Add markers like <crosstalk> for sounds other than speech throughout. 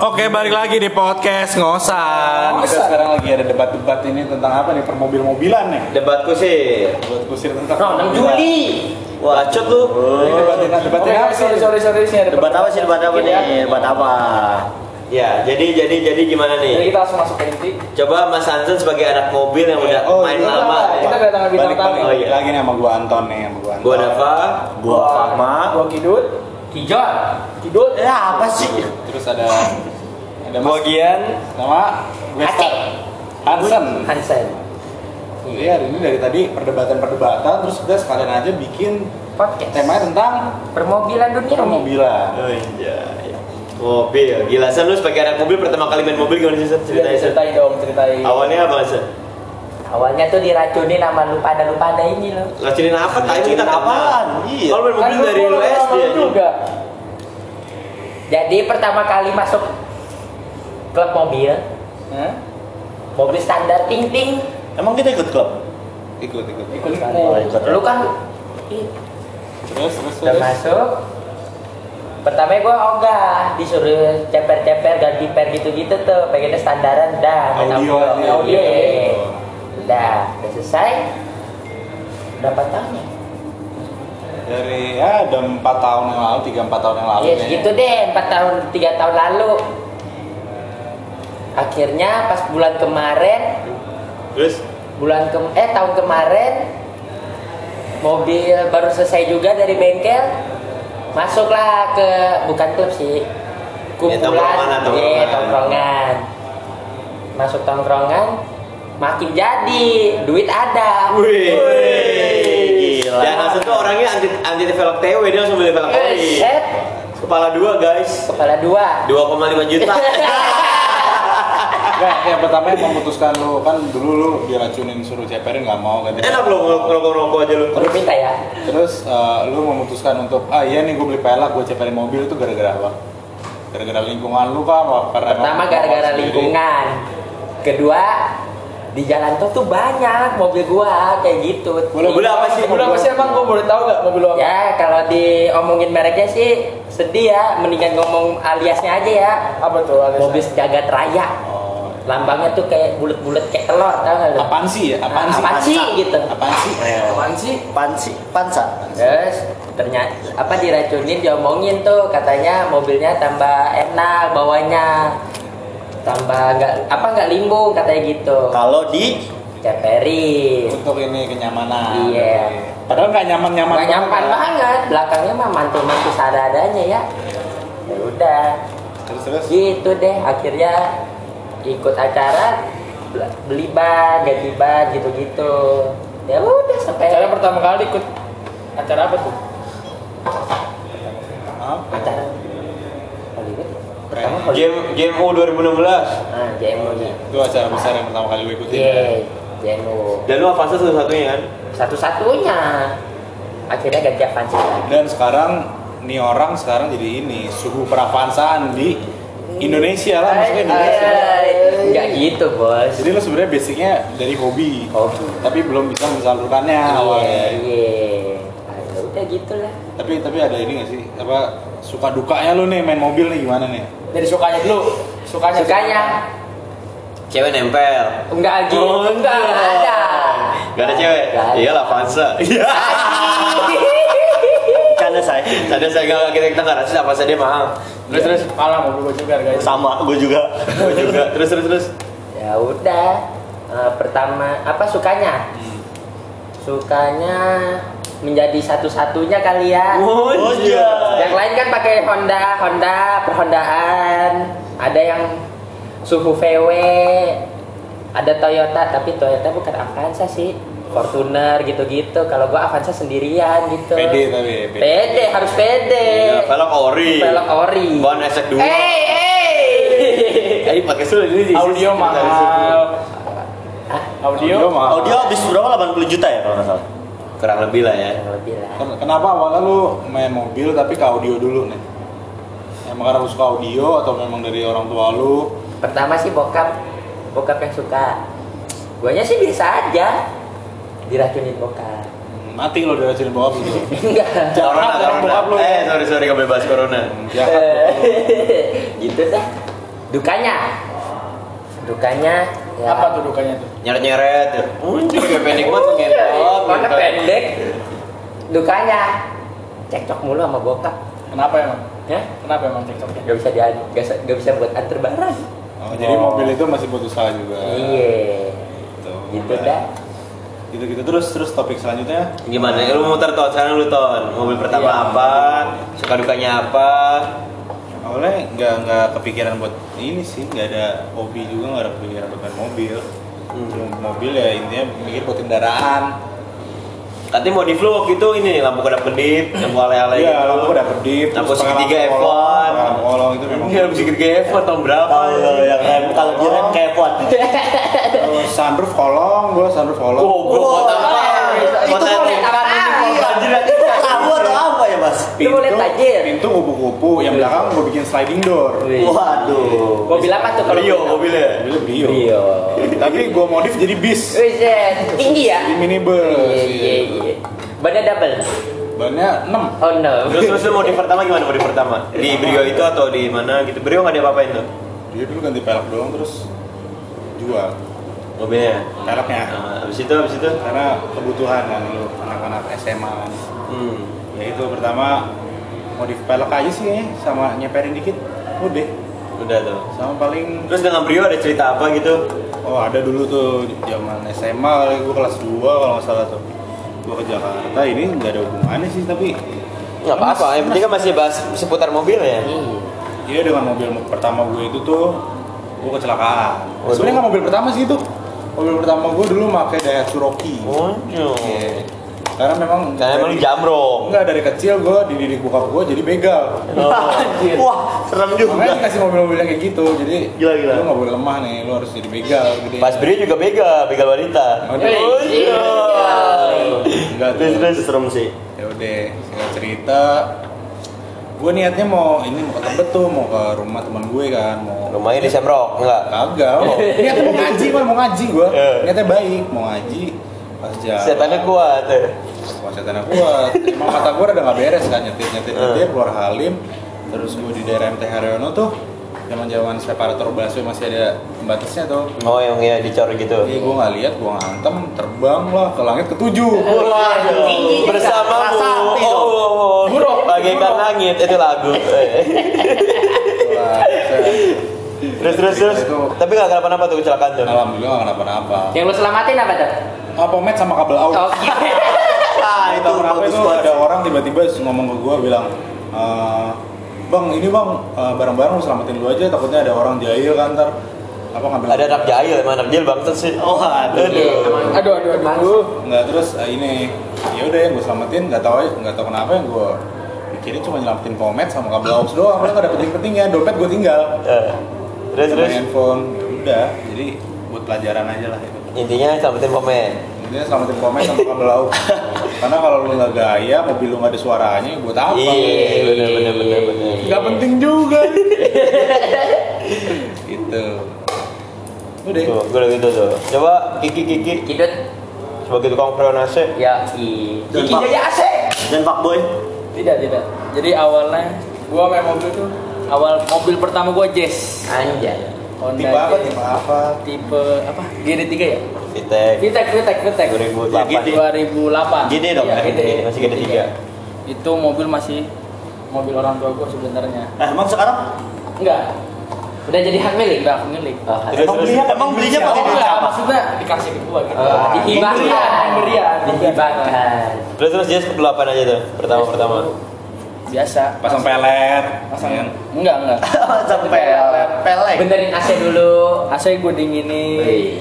Oke, balik lagi di podcast ngosan. Kita sekarang lagi ada debat-debat ini tentang apa nih? Permobil-mobilan nih. Debat kusir. Buat kusir tentang Oh, 6 permobilan. Juli. Wah, bacot lu. Ini debatin Oh, apa sih? sorry, sorry, sorry, Debat apa sih? Debat apa Iya. nih? Debat apa? Ya, jadi jadi jadi gimana Jadi nih? kita langsung masuk ke inti. Coba Mas Hansen sebagai anak mobil yang udah Oh, main iya. lama. Kita kedatangan bintang tamu. Oh, iya. lagi nih sama gua Anton nih, sama gua Anton. Gua Dava. Gua Fahma. Gua Kidut. Kijot. Kidut. Ya apa sih? Terus ada ada Gua Mas Gian. sama gue. Star. Hansen. Hansen. Iya, ini dari tadi perdebatan-perdebatan terus kita sekalian aja bikin Podcast. temanya tentang Permobilan dunia. permobilan. Oh iya. iya. Mobil, gila San lu sebagai anak mobil pertama kali main mobil gimana sih San? Ceritain. Ceritain dong, ceritain. Awalnya apa San? Awalnya tuh diracunin sama lu pada lu pada ini loh. Ngacurin apa? Tadi kita apaan? Iya. Kalau main mobil Kan dari lu SD juga. Jadi pertama kali masuk klub mobil, Hah? mobil standar ting ting. Emang kita ikut klub? Ikut ikut. Ikut Oh, sekali. ikut. Lu kan Terus terus udah terus. masuk. Pertama gue ogah disuruh ceper-ceper ganti per gitu-gitu tuh, pengennya standaran dah. main Audio audio. aja. audio. Iya. Udah, selesai. Berapa tahun ya? Dari ya ada empat tahun yang lalu, tiga empat tahun yang lalu. Kayaknya. segitu deh, 4 tahun, 3 tahun lalu. Akhirnya pas bulan kemarin, Terus bulan ke eh tahun kemarin mobil baru selesai juga dari bengkel, masuklah ke bukan klub sih, Ya, tongkrongan kumpulan, tongkrongan. Iya, tongkrongan. Masuk tongkrongan, makin jadi, duit ada. Wih. Gila. Dan Hansen tuh orangnya anti anti velg TW dia langsung beli velg Eh, ori. set, Kepala dua guys. kepala dua. 2,5 juta. <laughs> Nggak, yang pertama yang memutuskan lu kan dulu lu diracunin suruh ceperin nggak mau kan. Enak lo ngerokok-ngerokok aja lu. Perlu minta ya. Terus eh, lu memutuskan untuk ah iya nih gue beli pelak gue ceperin mobil itu gara-gara apa? Gara-gara lingkungan lu Karena Pertama gara-gara lingkungan. Kedua di jalan tol tuh banyak mobil gua kayak gitu. Boleh apa sih? Mobil apa sih emang gua boleh tahu nggak mobil apa? Ya kalau diomongin mereknya sih sedih ya, mendingan ngomong aliasnya aja ya. Apa tuh? alias? Mobil sejagat raya. Oh. Lambangnya tuh kayak bulat-bulat kayak telur, tau gak lu? Apaan sih ya? Apaan Nah, sih? apaan sih gitu. Apaan sih? Apaan sih? Pansi, pansa. Terus ternyata apa diracunin diomongin tuh katanya mobilnya tambah enak bawanya tambah nggak apa nggak limbung katanya gitu Kalau di ceperin Untuk ini kenyamanan. Iya. Padahal nggak nyaman-nyaman. Gak nyaman banget. banget, belakangnya mah mantul-mantul seadanya ya. Ya udah, Terus terus. gitu deh. Akhirnya ikut acara bel- beli ban, ganti ban gitu-gitu. Ya udah sampai Acara pertama kali ikut acara apa tuh? Acara. Hollywood. Game game U 2016. Ah, JMU nih. Itu acara besar yang pertama kali gue ikutin. Iya, JMU. Dan lu Avanza satu-satunya kan? Satu-satunya. Akhirnya ganti Avanza lagi. Dan sekarang nih orang sekarang jadi ini suhu peravansaan di Indonesia lah maksudnya Indonesia. Enggak gitu, Bos. Jadi lo sebenarnya basicnya dari hobi, Hobi. tapi belum bisa mensalurkannya awalnya. Iya. Ah, udah gitulah. Tapi tapi ada ini gak sih? Apa suka dukanya lo nih main mobil nih gimana nih? Dari sukanya dulu. Sukanya. Sukanya Cewek nempel. enggak gitu, Oh, enggak enggak ada. Gak ada cewek? Nggak ada. Iyalah Avanza. Iya. <laughs> canda saya. Tadi saya nggak kita kita nggak rasis Avanza dia mahal. Terus terus. Kalah mobil gua juga guys. Sama, gue juga. Gue juga. <laughs> Terus terus terus. Ya udah. Eh, pertama apa sukanya? Sukanya menjadi satu-satunya kali ya. Oh iya. Yang lain kan pakai Honda, Honda, perhondaan. Ada yang suhu VW, ada Toyota, tapi Toyota bukan Avanza sih. Fortuner gitu-gitu. Kalau gua Avanza sendirian gitu. Pede tapi pede. Harus pede. Iya, velg ori. Velg ori. Ban SX2. Hey, hey. <laughs> Eh, pakai sulit ini. Audio mahal. Audio. mahal. Audio habis berapa? 80 juta ya kalau nggak salah. Kurang lebih lah ya. Yang lebih lah. Ken- Kenapa awalnya lu main mobil tapi ke audio dulu nih? Emang karena lu suka audio atau memang dari orang tua lu? Pertama sih bokap, bokap yang suka. Guanya sih biasa aja. Diracunin bokap. Hmm, Mati lo dari sini bokap gitu. Enggak. Corona, orang bokap lu. <laughs> corona. Eh, sorry sorry nggak bebas corona. <laughs> Jahat. <laughs> gitu dah. Dukanya. Dukanya ya. Apa tuh dukanya tuh? Nyeret-nyeret. Muncul kayak pendek banget tuh ngentot. Mana pendek. Dukanya cekcok mulu sama bokap. Kenapa emang? Ya? Kenapa emang cekcoknya? Gak bisa di gak, bisa- gak bisa buat antar barang. Oh, jadi mobil itu masih butuh usaha juga. Iya. Gitu. Gitu dah. Gitu-gitu terus terus topik selanjutnya Gimana? Lu mau muter ton, sekarang lu ton. Mobil pertama Iya. apa? Suka dukanya apa? Awalnya nggak nggak kepikiran buat ini sih nggak ada hobi juga nggak ada kepikiran buat main mobil Cuma mobil ya intinya mikir buat kendaraan Katanya modif lu waktu itu ini nih, lampu kedap kedip, lampu ale-ale Iya, gitu. lampu dapet dip, Lampu segitiga lampu F1. kolong. Lampu kolong itu memang. Iya, lampu segitiga F1 tahun berapa? Tahu lo yang kayak kalau dia kan kayak F1. Terus sunroof kolong, gua sunroof kolong. Oh, gua kota itu kota boleh bukan apa? ini Iya. banjir aja. Tahu atau apa Itu boleh tajir. pintu kupu-kupu, yang belakang gua bikin sliding door. Waduh. Mobil apa tuh kalau Brio mobilnya. Mobilnya Brio. Brio. Tapi gua modif jadi bis. Tinggi ya? Jadi minibus. Iya, iya, iya. Bannya double. Bannya 6. Oh no. Terus terus lu modif pertama gimana modif pertama? Di Brio itu atau di mana gitu? Brio nggak ada apa-apain tuh Dia dulu ganti pelek doang terus jual mobilnya. peleknya. Nah, habis itu habis itu. Karena kebutuhan kan lu anak-anak SMA kan. Hmm. Ya itu pertama modif pelek aja sih kayaknya sama nyeperin dikit. Udah. Udah tuh. Sama paling Terus dengan Brio ada cerita apa gitu? Oh ada dulu tuh zaman SMA kali gue kelas 2 kalau nggak salah tuh gue ke Jakarta ini nggak ada hubungannya sih tapi Nggak apa-apa, yang penting kan masih bahas seputar mobil ya. Iya. iya dengan mobil pertama gue itu tuh gue kecelakaan sebenarnya nggak mobil pertama sih itu mobil pertama gue dulu pakai Daihatsu Rocky Oh, Iya. Karena memang Karena emang lu jamrong. Enggak dari kecil gue dididik bokap gue jadi begal <laughs> Wah, serem juga. makanya dikasih mobil-mobil yang kayak gitu jadi Gila, gila. lu nggak boleh lemah nih lu harus jadi begal gede Pas Brio juga begal, begal wanita. Aduh. Oh, iya. enggak Terus tuh terus serem sih. ya udah cerita gue niatnya mau ini mau ke Tebet tuh mau ke rumah teman gue kan mau Rumahnya di Semrok, enggak? kagak mau <laughs> niatnya mau ngaji mau ngaji gue Eh. niatnya baik mau ngaji pas jalan Setannya kuat. eh. Wah, setannya kuat emang mata gue udah gak beres kan nyetir nyetir Eh. nyetir keluar Halim terus gue di daerah MT Haryono tuh zaman zaman separator busway masih ada pembatasnya tuh Oh, yang ya dicor gitu. Iya, gue nggak lihat, gue ngantem, terbang lah ke langit ketujuh. Waduh, bersamamu. Sakti Oh, oh, oh. Buruk, bagaikan langit itu lagu. <laughs> Eh. Wah, terus terus terus. Itu- Tapi nggak kenapa-napa tuh kecelakaan tuh. Alhamdulillah nggak kenapa-napa. Yang lu selamatin apa tuh? Ah, pomet sama kabel out. <laughs> Ah, itu kenapa bagus itu banget. ada orang tiba-tiba ngomong ke gue bilang, "Eh, bang ini bang eh, barang-barang lu selamatin dulu aja takutnya ada orang jahil kan ntar apa ngambil Ada anak jahil, emang anak jahil bangsat sih. Oh, aduh. Aduh. Aduh, aduh, aduh. nggak terus eh, ini ya udah yang gue selamatin nggak tahu nggak tahu kenapa yang gue pikirin cuma nyelamatin pomet sama kabel aux doang padahal nggak ada penting-pentingnya dompet gue tinggal Eh. Terus sama terus. handphone ya udah jadi buat pelajaran aja lah itu Intinya selamatin komen. Intinya selamatin komen sama kabel laut. Karena kalau lu nggak gaya, mobil lu nggak ada suaranya, buat apa? Iya, bener bener bener bener. Nggak penting juga. gitu. Udah. Tuh, gue udah gitu tuh. Coba Kiki Kiki Kidut. sebagai tukang freon AC. Ya, i. Kiki jadi AC. Dan Pak Boy. Tidak, tidak. Jadi awalnya gua main mobil tuh awal mobil pertama gua Jazz. Anjay. Honda Tipe apa? Tipe apa? Tipe apa? GD3 ya? Vitek Vitek, Vitek, Vitek. 2008. 2008. Gede dong, ya? gede. Masih gede tiga. Itu mobil masih mobil orang tua gua sebenarnya. Nah, emang sekarang Enggak, Udah jadi hak milik. enggak milik. Oh, hak. Terus, emang terus. belinya emang belinya pakai duit siapa? maksudnya dikasih ke gua gitu. Oh, dihibahkan. Dihibahkan. Terus terus dia dulu apa aja tuh? Pertama pertama. Biasa. Pasang pelet. Pasang. ya. Enggak, enggak. <laughs> Sampai pelek. Benerin AC dulu. AC gue dinginin.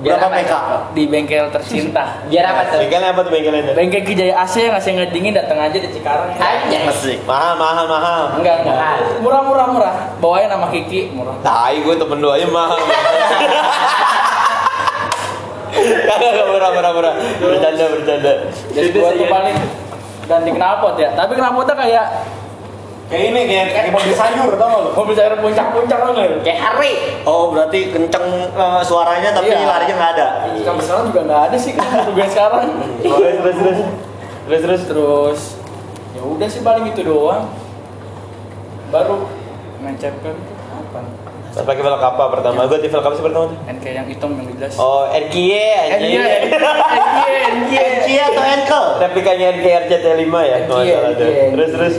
Biar Berapa apa? PK? di bengkel tercinta. Biar apa tuh? Bengkelnya apa tuh bengkelnya? Bengkel Kijaya AC yang AC ngedingin datang aja di Cikarang. Anjay. Masih. Mahal mahal mahal. Enggak, enggak. Mahal. Murah, murah, murah. Bawain nama Kiki, murah. Tai gue temen aja mahal. <laughs> Kagak kagak murah murah murah. Bercanda bercanda. Jadi tuh paling ganti knalpot ya. Tapi knalpotnya kayak Kayak ini kayak kayak mobil sayur tau gak lu? mobil sayur puncak-puncak lo nggak? Kayak Harry. Oh, berarti kenceng eh, suaranya tapi Iya. larinya nggak ada. Sampai sekarang juga nggak ada sih kan gue sekarang. Terus terus terus. Terus terus. Terus ya udah sih paling itu doang. Baru mencepkan itu apa? Pas pakai velg apa pertama? Gue velg apa sih pertama tuh? NK yang hitam yang jelas Oh, NKY anjing. NK NK NK atau Enkel? Replikanya NKRC T5 ya, kalau salah tuh. NKY. Terus terus.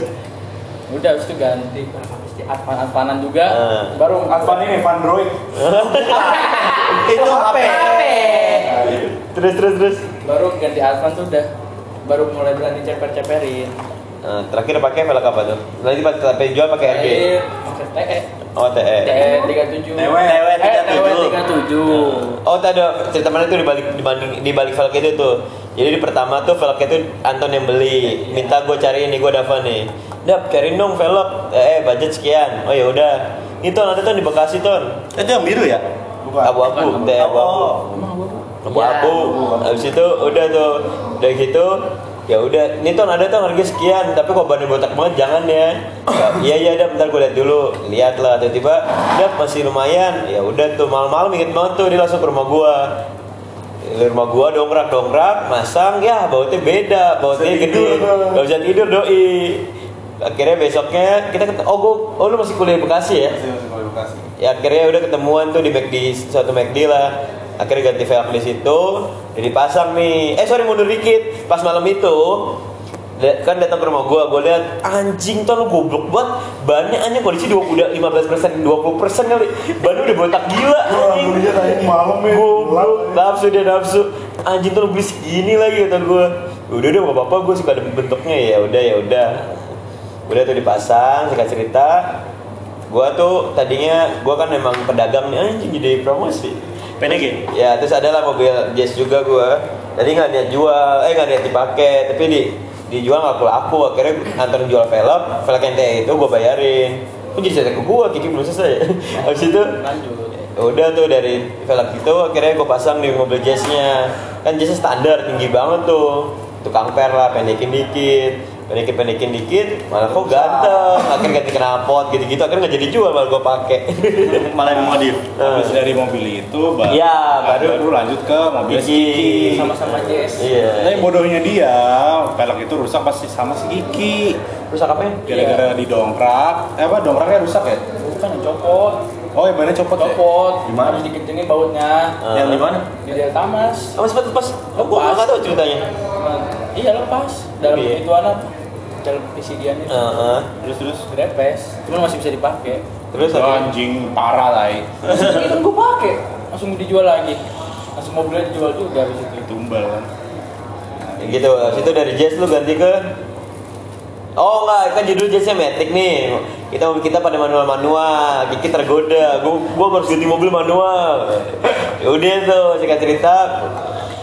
udah habis itu ganti Advan Advanan juga Ah. baru Advan ini Vandroid. Itu HP. Terus terus terus. baru ganti Advan tuh udah baru mulai berani ceper-ceperin Nah, terakhir pakai velg apa tuh? Nanti pas sampai jual pakai RG. Pakai TE Oh, TE. TE 37 TW. TW Eh, TW 37. 37 Oh, tadi ada cerita mana tuh di balik di balik di balik velg itu tuh. Jadi di pertama tuh velg itu Anton yang beli, minta gue cariin nih gue Dava nih. Dap, cariin dong velg. Eh, budget sekian. Oh ya udah. Itu nanti tuh di Bekasi tuh. Itu yang biru ya? Bukan. Abu-abu, teh abu-abu. Oh. Abu-abu. Habis itu udah tuh. Udah gitu ya udah ini tuh ada tuh harga sekian. Tapi kok bahannya botak banget jangan ya, Ya, iya iya dah bentar gue lihat dulu. Lihat lah tiba-tiba dap masih lumayan. Ya udah tuh malam-malam inget banget tuh dia langsung ke rumah gua. Di rumah gua dongkrak dongkrak masang ya bautnya beda bautnya gede. gak bisa tidur doi. Akhirnya besoknya kita ket- oh gua oh lu masih kuliah di Bekasi ya? Masih masih kalau Bekasi. ya akhirnya udah ketemuan tuh di McD suatu McD lah akhirnya ganti velg di situ jadi pasang nih. Eh sorry mundur dikit. Pas malam itu kan datang ke rumah gua gua lihat anjing tuh lu goblok banget. Bannya hanya kondisi dua udah 15 persen 20 persen kali. Ban udah botak gila anjing. malam goblok. Nafsu dia nafsu. Anjing tuh lu beli segini lagi kata gua. Udah udah gak apa-apa gua suka ada bentuknya. Ya udah ya udah. Udah tuh dipasang singkat cerita. Gua tuh tadinya gua kan memang pedagang nih anjing jadi promosi PDG. ya? Terus ada lah mobil jazz juga gua. Tadi nggak niat jual eh nggak niat dipakai. Tapi di dijual nggak laku. Akhirnya nganterin jual velg velg yang TE itu gua bayarin. Kok jadi cerita ke gua kiki belum selesai. Habis itu lanjut. udah tuh dari velg itu akhirnya gue pasang di mobil jazznya. Kan jazznya standar tinggi banget tuh. Tukang per lah pendekin dikit pendekin pendekin dikit malah kok ganteng. Akhirnya ganti knalpot gitu gitu akhirnya nggak jadi jual malah gue pakai. <laughs> Malah yang modif. Habis dari mobil itu baru, Iya, baru- baru lanjut ke mobil Kiki. Sama-sama Jess. Iya. Tapi bodohnya dia, velg itu rusak pasti sama si Kiki. rusak apa ya? Gara-gara didongkrak, eh apa dongkraknya rusak ya? bukan yang copot. Oh, ya bannya copot, ya? copot. Gimana? harus dikencengin bautnya. Ah. Yang di mana? di Delta Mas apa sempat lepas. Oh gue nggak tahu ceritanya iya lepas. Dalam Iya. itu anak dalam PCD-nya itu Heeh. Terus terus. grepes cuman masih bisa dipakai. Terus Oh, anjing parah lah. ya. itu kan gue pakai. Langsung dijual lagi. Langsung mobilnya dijual juga habis itu. Tumbal kan. Ya gitu. Habis itu dari jazz lu ganti ke Oh enggak, kan judul jazznya Matic nih. Kita mobil kita pada manual-manual. Kiki tergoda, gua, gua harus ganti mobil manual. Yaudah tuh, singkat cerita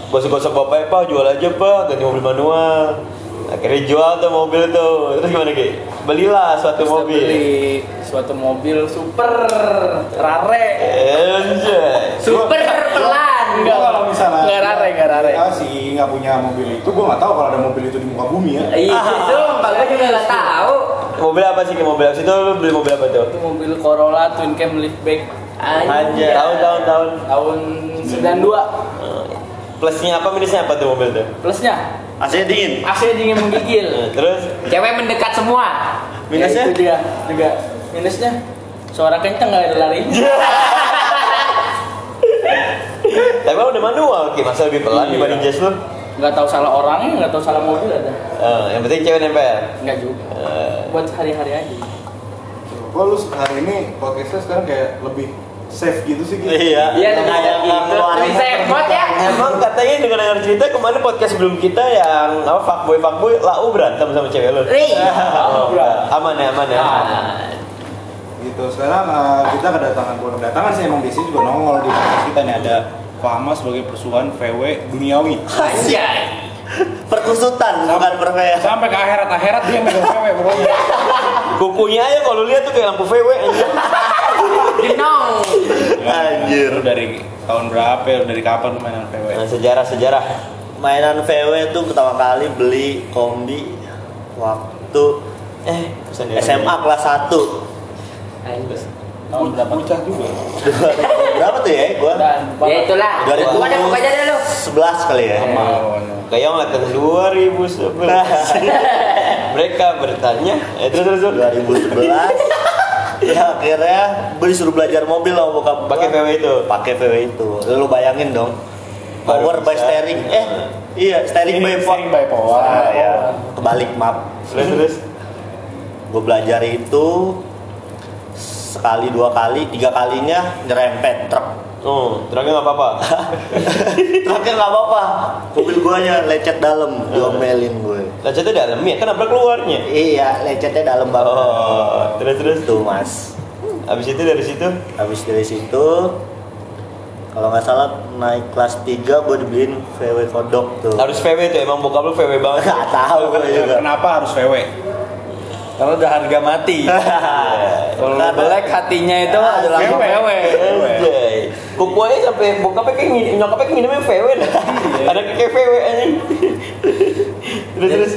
Gosok-gosok bapak pak, jual aja pak, ganti mobil manual Akhirnya jual tuh mobil tuh Terus gimana Ki? Belilah suatu Terus mobil beli suatu mobil super rare Super pelan. Enggak kalau misalnya Nggak rare, nggak rare. Ah, sih nggak punya mobil itu, gua nggak tahu kalau ada mobil itu di muka bumi ya. Iya, itu Mbak juga nggak tahu. Mobil apa sih Ki? Mobil apa sih? Itu lu beli mobil apa tuh? itu mobil Corolla twin cam liftback Anjay. Tahun, tahun, tahun tahun 92 Eh, Plusnya apa, minusnya apa tuh mobil tuh? plusnya AC dingin. AC dingin menggigil <laughs> Eh, Terus Cewek mendekat semua. minusnya? Ya, itu dia juga minusnya suara kenceng nggak ada larinya Tapi udah manual, Ki. Masa lebih pelan Iya. dibanding jazz lu? nggak tahu salah orangnya nggak tahu salah mobil ada Eh, yang penting cewek nempel. nggak juga Eh, buat hari-hari aja Kok lu hari ini podcastnya sekarang kayak lebih safe gitu sih gitu? iya. Iya, kayak ada gitu. ngeluarin. Bisa emot ya. Emang katanya dengan dengar cerita kemarin podcast sebelum kita yang apa fuckboy fuckboy lau berantem sama cewek lu. <laughs> Ri. Oh, aman ya, aman ya. gitu sekarang eh, kita kedatangan bukan kedatangan sih emang di sini juga nongol di podcast kita nih ada Fahma sebagai persuan VW duniawi Anjay. Perkusutan bukan pervea. sampai ke akhirat akhirat dia megang VW pokoknya Kukunya aja kalau lihat tuh kayak lampu VW anjir. Genong. Anjir. Lu dari tahun berapa ya? Lu dari kapan lu mainan VW Nah, sejarah-sejarah. Mainan VW tuh pertama kali beli kombi waktu Eh. SMA kelas 1. Anjay. tahun berapa Bocah juga Berapa tuh ya gua? dan Ya itulah. Dua ribu. Buka aja, buka aja dulu. 11 kali ya. Kayak angkatan 2011. <laughs> Mereka bertanya, eh terus terus. 2011 ya akhirnya gue disuruh belajar mobil sama bokap gua. Pakai VW itu? pakai VW itu lu bayangin dong power by steering eh iya steering by Steering by power. Ah, ya. kebalik maaf Terus terus. gue belajar itu sekali dua kali tiga kalinya nyerempet truk Oh, terangnya nggak apa-apa. truknya <laughs> nggak apa-apa mobil guanya lecet dalam diomelin gue Lecetnya dalam ya, kan nabrak keluarnya. iya lecetnya dalam banget Oh, terus terus. tuh mas Abis itu dari situ habis dari situ kalau nggak salah naik kelas 3 gue dibeliin VW kodok tuh harus VW tuh emang bokap lu VW banget. nggak tahu gue juga Kenapa harus VW? Kalau udah harga mati. <laughs> Kalau Karena- black hatinya itu adalah VW. VW. Anjay. Kukuanya sampai bokapnya kayak ngin- nyokapnya kayak minumnya VW dah. Ada kayak VW anjing. terus terus.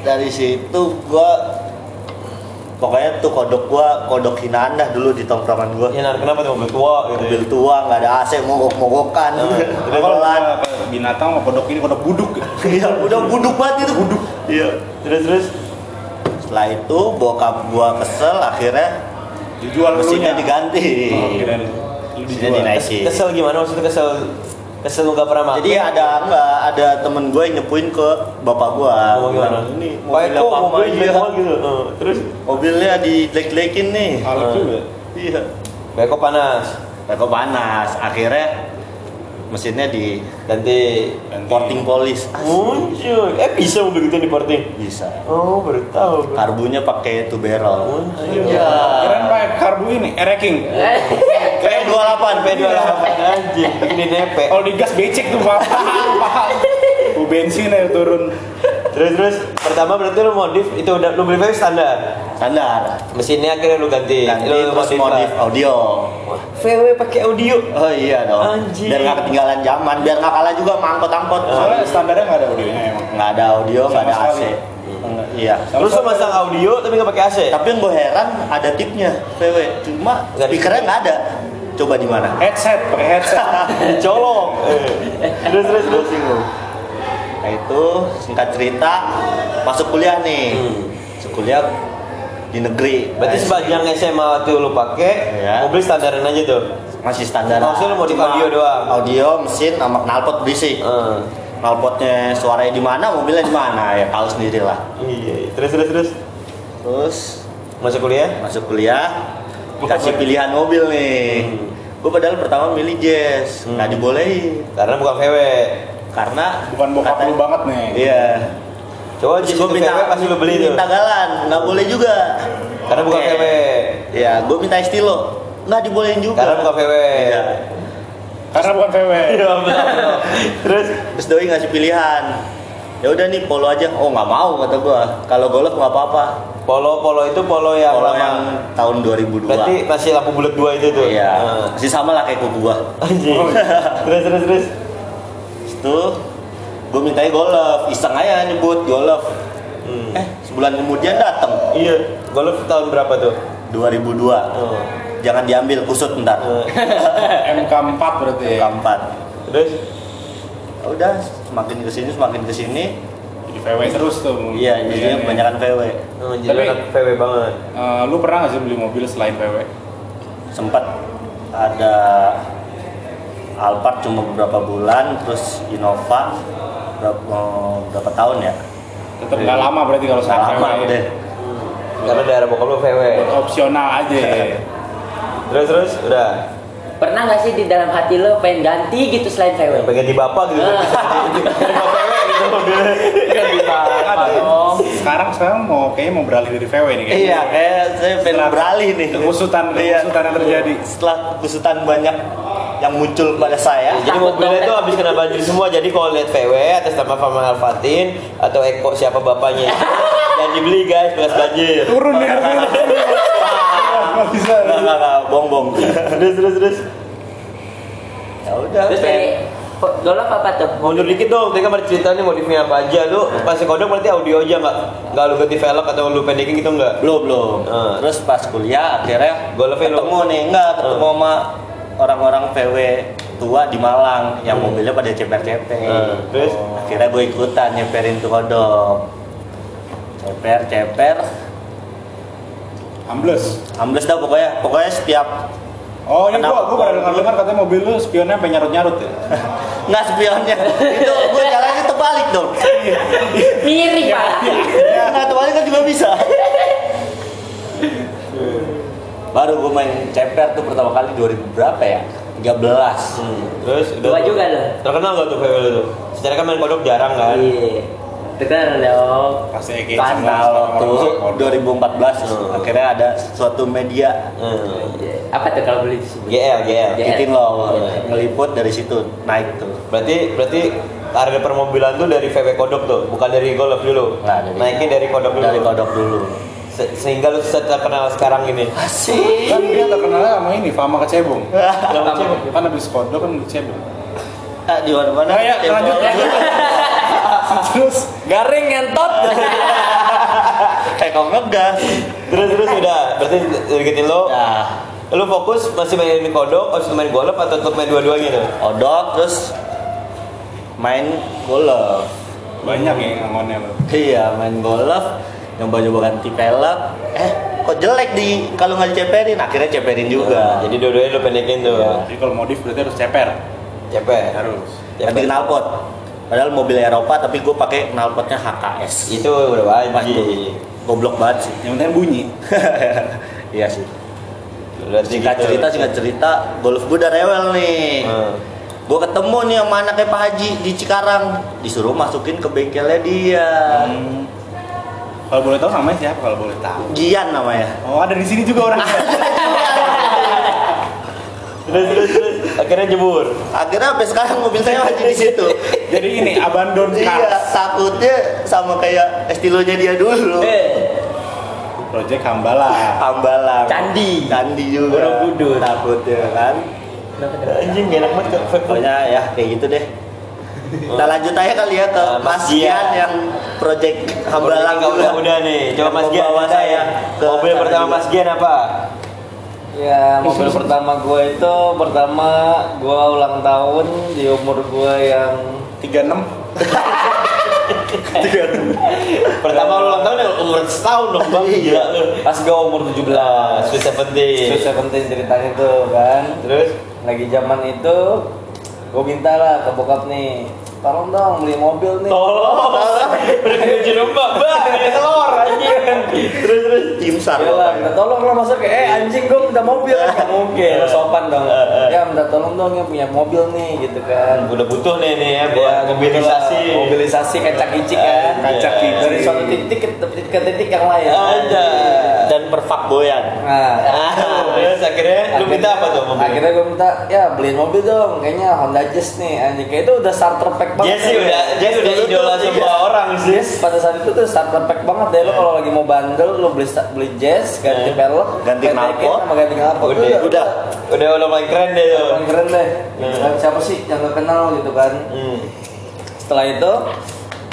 dari situ gua pokoknya tuh kodok gua kodok hinaan dah dulu di tongkrongan gua Ya nah, kenapa tuh mobil tua gitu. mobil tua nggak ada AC mogok-mogokan Terus kalau ke binatang sama kodok ini kodok buduk. iya udah buduk banget itu buduk iya Terus terus. setelah itu bokap gua kesel akhirnya Dijual mesinnya diganti Oh, dijual. dinaikin Kesel gimana maksudnya kesel kesel lu gak pernah makan. jadi ada enggak ada temen gue yang nyepuin ke bapak gua Oh, gimana? Ini Pak mobilnya Eko papa mobil gitu. Oh, terus mobilnya dijelek-jelekin nih Halus juga. iya Pak Eko panas. Kok panas akhirnya mesinnya di Ganti porting polis muncul. Eh bisa mobil gitu di porting. bisa Oh, baru tahu. karbunya pakai two barrel Muncul. Kirain pakai karbu ini, ereking. <laughs> P28 P28 anjing, bikin nepe. Kalau digas becek tuh paham, paham. Bu bensin ya turun. Terus terus pertama berarti lu modif itu udah lu beli standar. Standar Mesinnya akhirnya lu ganti. ganti lu terus modif audio VW pakai audio. oh iya dong Anjing. biar nggak ketinggalan zaman biar nggak kalah juga sama angkot-angkot Soalnya standarnya nggak ada audionya emang. nggak ada audio nggak ada AC. Enggak, iya Terus lu masang audio tapi nggak pakai AC. tapi yang gue heran ada tipnya VW cuma speakernya nggak ada coba di mana Headset, pakai headset. <laughs> Colong. Eh. Terus terus terus. Nah itu singkat cerita masuk kuliah nih. Hmm. Masuk kuliah di negeri. Berarti Nah, sepanjang SMA waktu lu pakai, Iya. mobil standarin aja tuh. masih standar. Maksudnya lu modif Cuma audio doang? Audio, mesin, sama knalpot berisik. Eh. Knalpotnya suaranya di mana, mobilnya di mana ya tahu sendiri lah. Iya. Terus terus terus. Terus Masuk kuliah? masuk kuliah dikasih pilihan mobil nih. Hmm. Gue padahal pertama milih Jazz, nggak Hmm. dibolehin Karena bukan VW. karena Bukan bokap lu banget nih. Iya. Coba Terus gue minta, VW pasti lu beli tuh. minta galan, nggak boleh juga. Karena bukan. VW. Iya, gue minta estilo, nggak dibolehin juga. Karena bukan VW. Iya. Karena bukan VW. <laughs> Terus Terus doi ngasih pilihan. Ya udah nih polo aja. Oh nggak mau kata gue. Kalau golf nggak apa-apa. polo polo itu polo yang Polo lama. yang tahun 2002. Berarti masih lampu bulat dua itu tuh. Iya. Nah. Masih sama lah kayak kuku gua. Anjing. <laughs> terus terus terus. Terus tuh gue mintanya golf, iseng aja nyebut golf. Hmm. Eh sebulan kemudian datang Iya. Golf tahun berapa tuh? 2002. Oh. Jangan diambil kusut ntar. <laughs> Eh, MK4 berarti ya. Keempat. terus Ya udah semakin ke sini semakin ke sini. Jadi VW terus tuh. Iya jadinya pilihannya. kebanyakan VW. oh, jadi Tapi- VW banget. Eh, lu pernah nggak sih beli mobil selain VW? sempat ada Alphard cuma beberapa bulan terus Innova berapa, berapa tahun ya Tetap nggak lama berarti kalau selain lama VW. deh Karena daerah bokap lu VW. Buat opsional aja. <laughs> Terus terus udah. Pernah nggak sih di dalam hati lo pengen ganti gitu selain VW? Pengen di bapak gitu. Ah. VW <laughs> gitu. Kan dong? Sekarang sekarang mau kayaknya mau beralih dari VW nih kayaknya. iya kayak saya pengen beralih nih Kekusutan, Iya. kekusutan yang terjadi. setelah kekusutan banyak yang muncul pada saya Jadi mobilnya itu habis kena banjir semua. Jadi kalau lihat VW atas nama Fama Alfatin atau Eko siapa bapaknya <laughs> jangan dibeli guys bekas banjir. Turun nih harganya. <laughs> Nggak bisa. nggak nggak nggak bong bong Terus terus terus. ya udah Terus dari golok apa tuh? Mundur dikit dong, tadi kan ada cerita nih modifnya apa aja Lu pas kodok berarti audio aja nggak? Nggak lu ganti velg atau lu pendekin gitu nggak? belum belum Ah. terus pas kuliah akhirnya Golfnya lu- ketemu nih enggak ketemu Ah. sama orang-orang VW tua di Malang yang mobilnya pada ceper-ceper Ah, terus? akhirnya gue ikutan nyeperin tuh kodok ceper ceper Ambles. ambles dah pokoknya pokoknya setiap Oh ini Kenapa? gua gua pernah dengar dengar katanya mobil lu spionnya sampai nyarut nyarut ya. <laughs> nggak spionnya itu gue jalannya terbalik dong Miring pak. nggak terbalik kan juga bisa baru gue main ceper tuh pertama kali 2000 berapa ya 13 Hmm. Terus udah tuh. juga tuh. Terkenal gak tuh VW lu tuh? Secara kan main kodok jarang kan? Iya. Dengar dong. Pasti kayak Kan orang-orang tuh kodok. 2014 Hmm. akhirnya ada suatu media Hmm. Apa tuh kalau beli di sini? GL, GL. GL. bikin loh Iya. ngeliput dari situ naik tuh Berarti berarti harga permobilan tuh dari VW kodok tuh, bukan dari Golf dulu. Nggak, dari- Naiknya dari kodok dulu. dari kodok dulu Se- sehingga lu terkenal sekarang ini. asik Kan dia terkenalnya sama ini, Fama Kecebong. <laughs> Kenapa sih? Kan habis kodok kan Kecebong. Ah, di mana mana Nah, ya, <laughs> lanjut. Terus Garing ngentot. <laughs> kayak kau ngegas Terus terus udah, berarti deketin lo. nah Lu fokus masih main kodok, harus main golf atau tetap main dua-duanya tuh? odok terus main golf banyak ya ngangonnya lu. iya main golf yang baju ganti pelek eh kok jelek di kalau nggak diceperin akhirnya ceperin juga Jadi dua-duanya lu pendekin tuh. Iya. Jadi kalau modif berarti harus ceper. Cepet. Harus. ganti knalpot padahal mobil Eropa tapi gue pakai knalpotnya HKS Itu udah wajib. goblok banget sih Yang penting bunyi. <laughs> iya sih Berarti singkat gitu. cerita singkat cerita golf gue udah rewel nih Hmm. gue ketemu nih sama anaknya Pak Haji di Cikarang disuruh masukin ke bengkelnya dia Hmm. Kalau boleh tahu namanya siapa kalau boleh tahu? Gian namanya Oh ada di sini juga orangnya. Terus terus terus akhirnya jebur. akhirnya sampai sekarang mobil saya masih di situ Jadi ini abandon iya cars. takutnya sama kayak estilonya dia dulu Eh, Project Hambala. Hambalang Candi. Candi juga Borobudur. takutnya kan Anjing enak banget pokoknya ya kayak gitu deh kita lanjut aja kali ya ke Nah, Mas Gian. Yang project Hambalang Udah, udah, udah nih. Coba Mas Gian ceritain. saya ke Mobil pertama juga. Mas Gian apa? Ya, mobil <laughs> pertama gue itu pertama gue ulang tahun di umur gue yang 36. <laughs> Pertama lu ulang tahun ya umur setahun dong bang. Gila lu. pas gue umur 17. Ah, Sweet Seventeen. Terus seventeen ceritanya tuh kan. Terus? Lagi zaman itu gue minta lah ke bokap nih, tolong dong beli mobil nih. Tolong. Berdiri numpang bang. Ini telur anjing. Terus terus. Timsar Ya lah, minta tolong lah kayak, eh anjing gue minta mobil <laughs> Gak mungkin, sopan dong Ya minta tolong dong yang punya mobil nih gitu kan Udah butuh nih nih ya buat Ya, mobilisasi. Mobilisasi kacak kicik kan Kacak kicik. Dari suatu titik ke, ke titik yang lain Ada. dan perfakboyan Nah Ah, Terus akhirnya lu minta apa tuh mobil? Akhirnya gue minta, ya beliin mobil dong Kayaknya Honda Jazz nih Anjing, kayak itu udah starter pack banget Jesse udah Jesse udah idola iya. semua orang sih. Jazz pada saat itu tuh starter pack banget deh lo kalau lagi mau bandel lo beli beli jazz ganti Eh. pelek Ganti knalpot. sama ganti knalpot Udah, Tuh udah. Udah udah paling keren deh tuh. paling keren deh gitu kan. siapa sih yang gak kenal gitu kan Hmm. setelah itu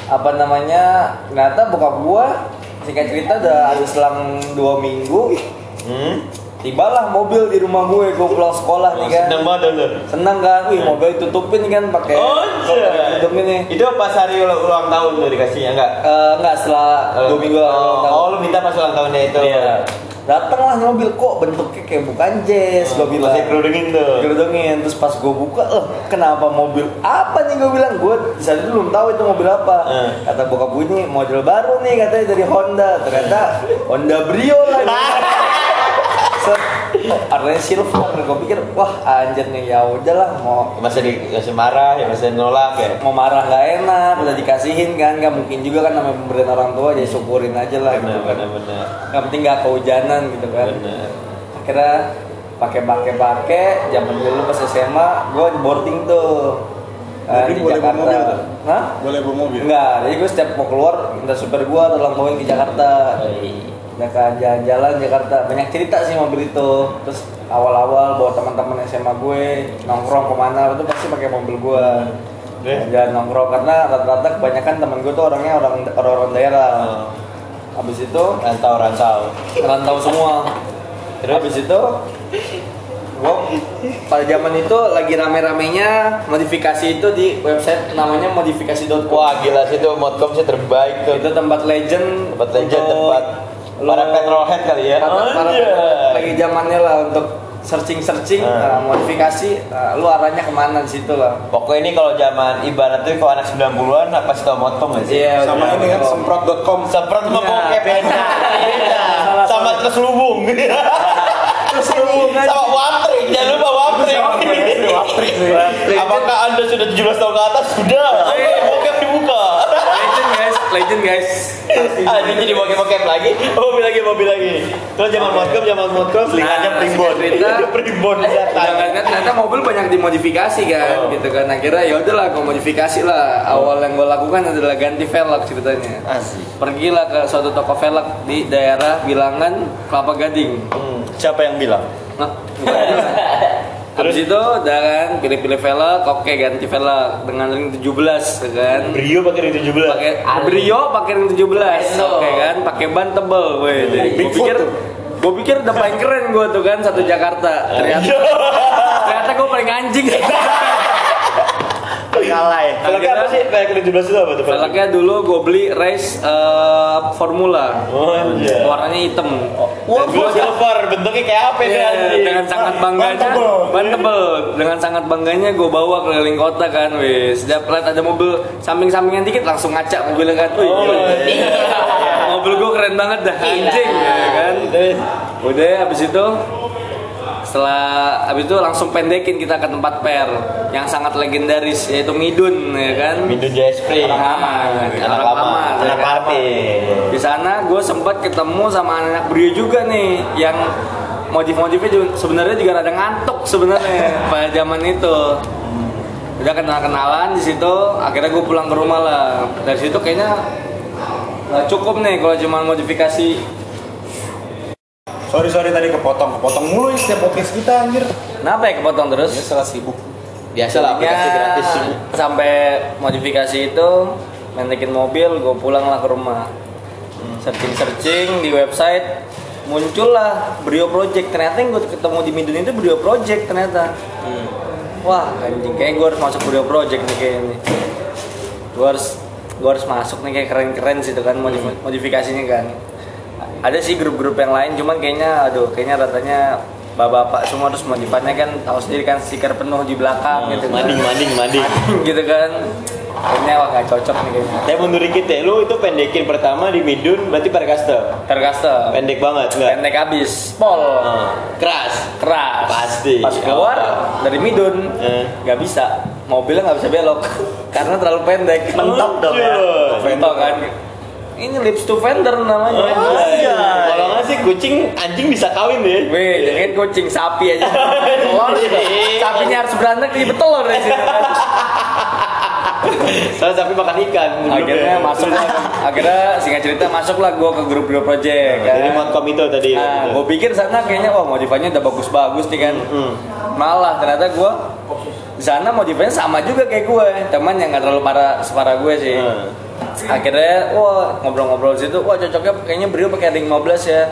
apa namanya ternyata bokap gua singkat cerita udah ada selang dua minggu Hmm. Tibalah mobil di rumah gue gue pulang sekolah nih kan Seneng banget lu. senang kan wih mobil ditutupin kan pakai Oh, tutupin nih Itu pas hari ulang, tahun tuh dikasihnya enggak? Eh, enggak setelah dua minggu oh, ulang tahun. oh, lu minta pas ulang tahunnya itu. Iya. Datanglah mobil kok bentuknya kayak bukan jazz, gue bilang. Masih kerudungin tuh. Kerudungin. Terus pas gue buka, eh kenapa mobil apa nih gue bilang? Gue saat itu belum tahu itu mobil apa. Eh. Kata bokap gue ini model baru nih katanya dari Honda. Ternyata Honda Brio lagi. <laughs> Set. Warnanya silver. Gue pikir, wah anjir nih ya udahlah mau Masih di masih marah ya, masih nolak ya. mau marah nggak enak udah dikasihin kan nggak mungkin juga kan namanya pemberian orang tua jadi syukurin aja lah gitu Benar kan benar benar. yang penting nggak kehujanan gitu kan Benar. akhirnya pakai pakai pakai zaman dulu pas SMA gue boarding tuh eh, Boarding di boleh bawa Jakarta mobil tuh? Hah? Boleh bawa mobil. Enggak, jadi gue setiap mau keluar minta supir gue tolong bawain ke Jakarta Ya kan jalan-jalan Jakarta banyak cerita sih mobil itu terus awal-awal bawa teman-teman SMA gue nongkrong ke mana itu pasti pakai mobil gue Terus? jalan nongkrong karena rata-rata kebanyakan teman gue tuh orangnya orang orang-orang daerah Oh. habis itu Rantau rantau. rantau semua terus habis itu gua pada zaman itu lagi rame-ramenya modifikasi itu di website namanya modifikasi.com Wah gila sih itu modcom sih terbaik tuh. itu tempat legend Tempat legend, tempat Para petrolhead kali ya. para, para Anjay. lagi zamannya lah untuk searching searching Ah. modifikasi ah, lu arahnya ke mana di situ lah Pokoknya ini kalau zaman ibarat tuh kalau anak 90-an apa sih tau motong gak sih? Iya, Sama bener. ini kan semprot.com. Semprot sama Iya. bokep beda. Beda. Sama terselubung. <laughs> Terselubung sama waprik. Jangan lupa waprik. Apakah Anda sudah 17 tahun ke atas? Sudah. Legend guys <laughs> Ah, ini jadi bokep-bokep lagi. Mobil lagi, mobil lagi. Kalau zaman modcom, zaman modcom selingannya Nah, primbon. <laughs> primbon Jangan kan ternyata mobil banyak dimodifikasi kan Oh. gitu kan akhirnya ya udahlah gue modifikasi lah awal yang gue lakukan adalah ganti velg ceritanya Asik. pergilah ke suatu toko velg di daerah Bilangan Kelapa Gading Hmm, Siapa yang bilang? Nah, <laughs> Habis itu udah kan pilih-pilih velg, oke ganti velg dengan ring 17 ya kan. Brio pakai ring 17. Pakai Brio pakai ring 17. Oke kan, pakai ban tebel weh. Gue pikir gue pikir udah paling keren gue tuh kan satu Jakarta. Ternyata <laughs> ternyata gue paling anjing. <laughs> Kalah ya. Velgnya apa sih? Velg ring 17 itu apa tuh? Velgnya dulu gue beli race eh, Formula. Oh, anjir. Warnanya hitam. Wah, gua silver, bentuknya kayak apa itu Iya, dengan sangat bangganya ban tebel dengan sangat bangganya gue bawa keliling kota kan wis setiap lihat ada mobil samping-sampingan dikit langsung ngacak mobilnya kan Wih, Oh, iya. mobil gue keren banget dah anjing ya kan udah habis itu setelah habis itu langsung pendekin kita ke tempat per yang sangat legendaris yaitu Midun ya kan Midun Jaya Spring. Orang lama, Anak lama, anak ya kan? party. Di sana gue sempat ketemu sama anak Brio juga nih yang modif-modifnya juga sebenarnya juga rada ngantuk sebenarnya <laughs> pada zaman itu. Udah kenal-kenalan di situ, akhirnya gue pulang ke rumah lah. Dari situ kayaknya nggak cukup nih kalau cuma modifikasi. Sorry sorry tadi kepotong, kepotong mulu ya setiap podcast kita anjir. Kenapa ya kepotong terus? Ya salah sibuk. Biasa lah aplikasi gratis. Sampai modifikasi itu mentekin mobil, gue pulang lah ke rumah. Searching searching di website muncullah Brio Project. Ternyata yang gue ketemu di Midun itu Brio Project ternyata. Wah anjing kayak gue harus masuk Brio Project nih kayak ini. Gue harus gue harus masuk nih kayak keren-keren sih itu kan modif- modifikasinya kan. Ada sih grup-grup yang lain cuman kayaknya aduh kayaknya ratanya bapak-bapak semua terus modifannya kan tahu sendiri kan stiker penuh di belakang gitu kan. Mading, mading, mading. gitu kan kayaknya wah gak cocok nih kayaknya Saya mundur dikit ya, lu itu pendekin pertama di Midun berarti pada custom. tercustom Pendek banget enggak? pendek habis pol Ah, keras. keras Pasti. pas keluar Apa? dari Midun Eh. nggak bisa mobilnya nggak bisa belok <laughs> karena terlalu pendek Mentok dong ya. mentok kan ini lips to fender namanya Anjay. Kalau nggak sih kucing anjing bisa kawin deh. Weh, jangan kucing sapi aja. <laughs> Telur, sapinya harus beranak di betelur di situ kan. <laughs> Soalnya sapi makan ikan. Akhirnya masuk lah, akhirnya singkat cerita masuklah gue ke grup grup project. kan. Jadi modcom itu tadi. Nah, gue pikir sana kayaknya wah modifannya udah bagus-bagus nih kan. Hmm. Malah ternyata gue di sana modifannya sama juga kayak gue, teman yang gak terlalu parah separah gue sih. Hmm. Akhirnya wah ngobrol-ngobrol situ, wah cocoknya kayaknya Brio pakai ring 15 ya.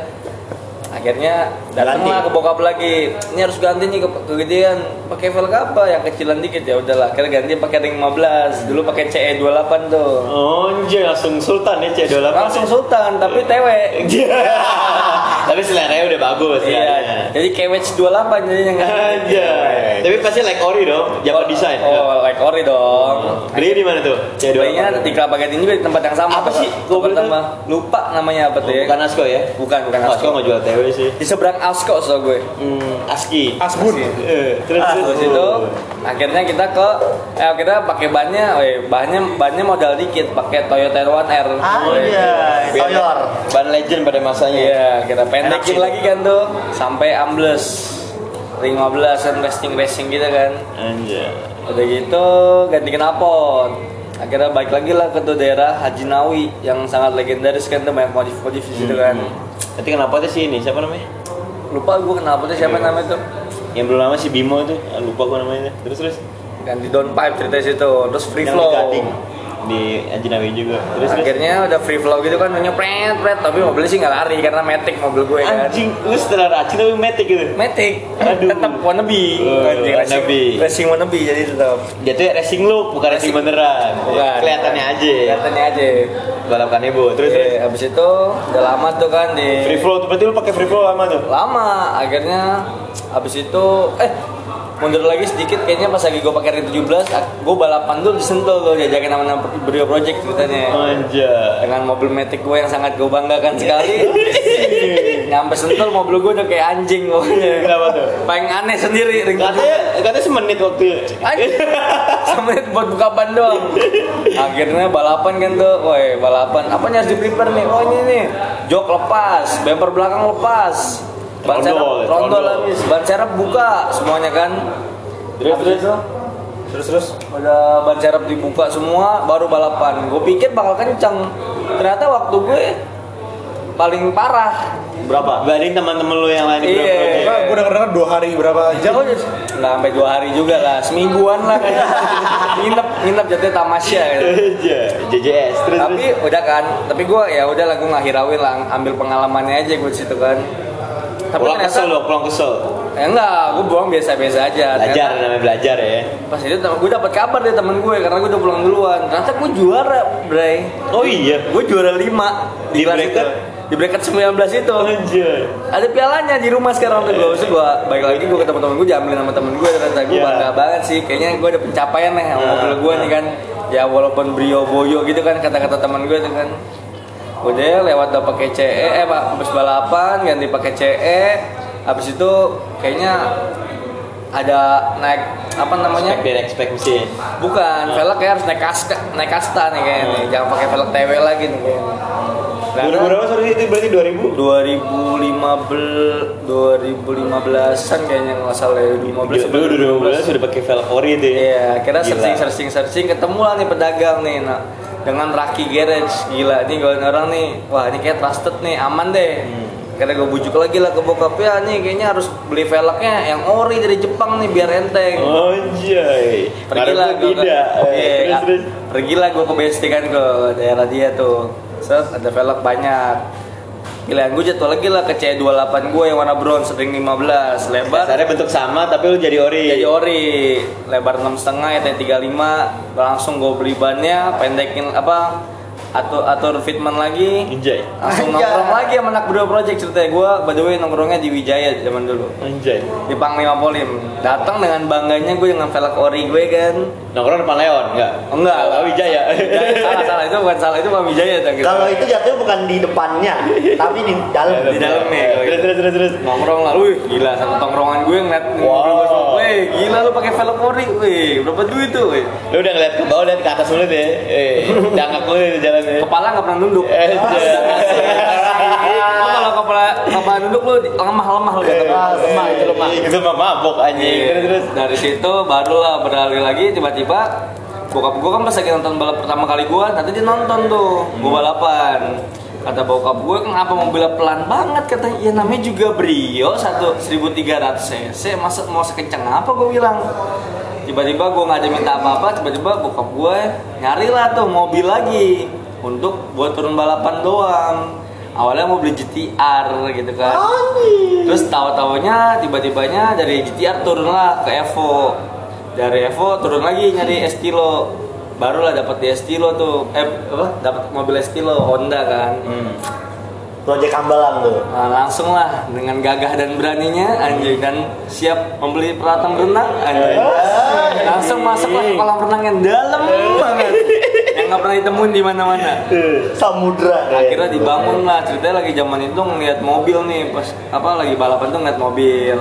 Akhirnya datanglah ke bokap lagi. Ini harus ganti nih ke kegedean. Pakai velg apa? Yang kecilan dikit ya udahlah. Akhirnya ganti pakai ring 15. Dulu pakai CE 28 tuh. Oh, anjay, langsung sultan ya C28. Langsung sultan tapi TW. <laughs> Tapi seleranya udah bagus ya. Iya. Jadi kewech 28 jadinya kan. Anjay. Tapi pasti like ori dong, Java design. Oh, like ori dong. Beli di mana tuh? Belinya di Kelapa Gading juga di tempat yang sama. Apa sih? Sama. Lupa namanya apa tuh ya? Bukan Asko ya? Bukan, bukan Asko Asko. nggak jual Sih. Di seberang Asko so gue. Hmm, Aski. Asbun. Eh, terus Ah, Terus itu akhirnya kita ke eh kita pakai bannya, eh bahannya bannya modal dikit, pakai Toyota One R. Anjay, Biar- Toyor. Ban legend pada masanya. Iya, kita pendekin lagi kan tuh sampai ambles. Ring 15 kan racing racing gitu kan. Anjay. Udah gitu ganti knalpot. Akhirnya balik lagi lah ke tuh daerah Haji Nawi yang sangat legendaris kan tuh banyak modif-modif di situ kan. Nanti kenapa tuh sih ini? Siapa namanya? Lupa gue knalpotnya siapa namanya tuh. Yang belum lama si Bimo tuh. Ah, Lupa gua namanya. Terus terus. Ganti down pipe cerita situ, terus free Yang flow. di. Di Ajinawi juga. Terus terus. akhirnya udah free flow gitu kan nyepret pret tapi mobilnya sih nggak lari karena matic mobil gue kan Anjing, lu setelah racing tapi metik gitu. matic Aduh. tetap wannabe Oh, Anjing, racing, wannabe. racing wannabe jadi tetap Jatuhnya racing look, bukan racing, beneran. Bukan. Kelihatannya aja. kelihatannya aja Balapan ibu. Terus terus. Oke, abis itu udah lama tuh kan di Free flow berarti lu pakai free flow lama tuh. lama akhirnya abis itu eh mundur lagi sedikit kayaknya pas lagi gue pakai ring 17 gue balapan dulu di Sentul tuh jajakin sama nama Brio Project ceritanya Manja. dengan mobil Matic gue yang sangat gue banggakan sekali <laughs> nyampe Sentul mobil gue udah kayak anjing pokoknya Kenapa tuh? paling aneh sendiri ring 17 Katanya katanya semenit waktu. Anjing. <laughs> Semenit buat buka ban doang. Akhirnya balapan kan tuh, woi balapan. Apa harus di prepare nih? Oh ini nih, jok lepas, bumper belakang lepas, ban serep, trondol. habis, ban serep buka semuanya kan. Terus terus. Terus terus. udah ban serep dibuka semua, baru balapan. Gue pikir bakal kenceng. Ternyata waktu gue paling parah. Berapa? Banding teman-teman lu yang lain di Iya. Bro Project. Gue denger denger dua hari berapa jam? Jauh nggak sampai dua hari juga lah, semingguan lah <laughs> nginep nginep jatuhnya tamasya gitu. Aja, JJS. Terus tapi udah kan tapi gue ya udah lah gue nggak hirauin lah ambil pengalamannya aja gue situ kan terus. Tapi Pulang kesel ternyata lo, pulang kesel. ya enggak gue buang biasa-biasa aja Belajar Ternyata namanya belajar ya. pas itu gue dapat kabar dari temen gue karena gue udah pulang duluan ternyata gue juara Bray Oh iya. gue juara 5 di, Di bracket? itu di bracket 19 itu Anjir. ada pialanya di rumah sekarang tuh gue Maksud gue baik lagi gue ketemu temen gue diambilin sama temen gue ternyata gue Iya. bangga banget sih kayaknya gue ada pencapaian nih sama Nah. mobil gue nih kan ya walaupun brio boyo gitu kan kata-kata teman gue tuh kan udah lewat udah pakai CE eh pak habis balapan ganti pakai CE habis itu kayaknya ada naik apa namanya? Expect dan expect mesin. bukan velg kayak harus naik kasta naik kasta nih kayaknya nih. Jangan pakai velg TW lagi nih kayaknya. Karena- 2000 berapa sorry? Itu berarti 2000? 2015 2015an kayaknya nggak salah ya 2015 Dulu 2015 sudah pakai velg ori itu ya. Iya, kira searching searching searching ketemu lah nih pedagang nih nah dengan Raki Garage gila nih gue orang nih wah ini kayak trusted nih aman deh Hmm. Karena gue bujuk lagi lah ke bokap ya nih kayaknya harus beli velgnya yang ori dari Jepang nih biar enteng. Oh, Anjay. Pergilah gue ke. Eh, terus. pergilah gue ke BSD kan ke daerah dia tuh. Set ada velg banyak. Giliran gue jatuh lagi lah ke C28 gue yang warna bronze ring 15 lebar. Dasarnya bentuk sama tapi lu jadi ori. jadi ori. Lebar enam setengah ya 35 langsung gue beli bannya pendekin apa atur atur fitment lagi Anjay. langsung nongkrong lagi sama anak berdua project ceritanya gue by the way nongkrongnya di Wijaya zaman dulu Anjay. di Panglima Polim datang dengan bangganya gue dengan velg ori gue kan Nongkrong depan Leon enggak? Oh, enggak Oh, Wijaya. Wijaya, salah salah itu bukan salah itu Pak Wijaya gitu. Kalau itu jatuhnya bukan di depannya, tapi di dalam. di dalam nih kalau Terus gitu. terus terus terus. nongkrong lah, wih gila satu tongkrongan gue ngeliat Wow. Wih gila lu pakai velg ori, wih berapa duit tuh, wih Lu udah ngeliat ke bawah lihat ke atas dulu deh. Eh, dangak lu di jalannya. kepala nggak pernah nunduk. Eh, Lu kalau kepala kepala nunduk lu lemah lemah lu kata gua. lemah itu lemah. Itu mah mabok anjing. Terus terus. Dari situ barulah beralih lagi tiba-tiba bokap gua kan pas lagi nonton balap pertama kali gua, nanti dia nonton tuh gua balapan. Kata bokap gue kenapa mobilnya pelan banget? Kata ya namanya juga Brio satu 1300 cc. Masa mau sekencang apa gue bilang? Tiba-tiba gue nggak ada minta apa-apa tiba-tiba bokap gue nyari lah tuh mobil lagi untuk buat turun balapan doang. Awalnya mau beli GTR gitu kan. Terus tahu-taunya tiba-tibanya dari GTR turun lah ke Evo. Dari Evo turun lagi nyari Estilo barulah dapat di Estilo tuh eh apa dapat mobil Estilo Honda kan Project Ambalang tuh. Nah, langsung lah dengan gagah dan beraninya anjay dan siap membeli peralatan berenang anjay. Langsung masuk ke kolam renang yang dalam banget. Yang nggak pernah ditemuin di mana-mana. Samudra. Akhirnya dibangun lah ceritanya lagi zaman itu ngeliat mobil nih pas apa lagi balapan tuh ngeliat mobil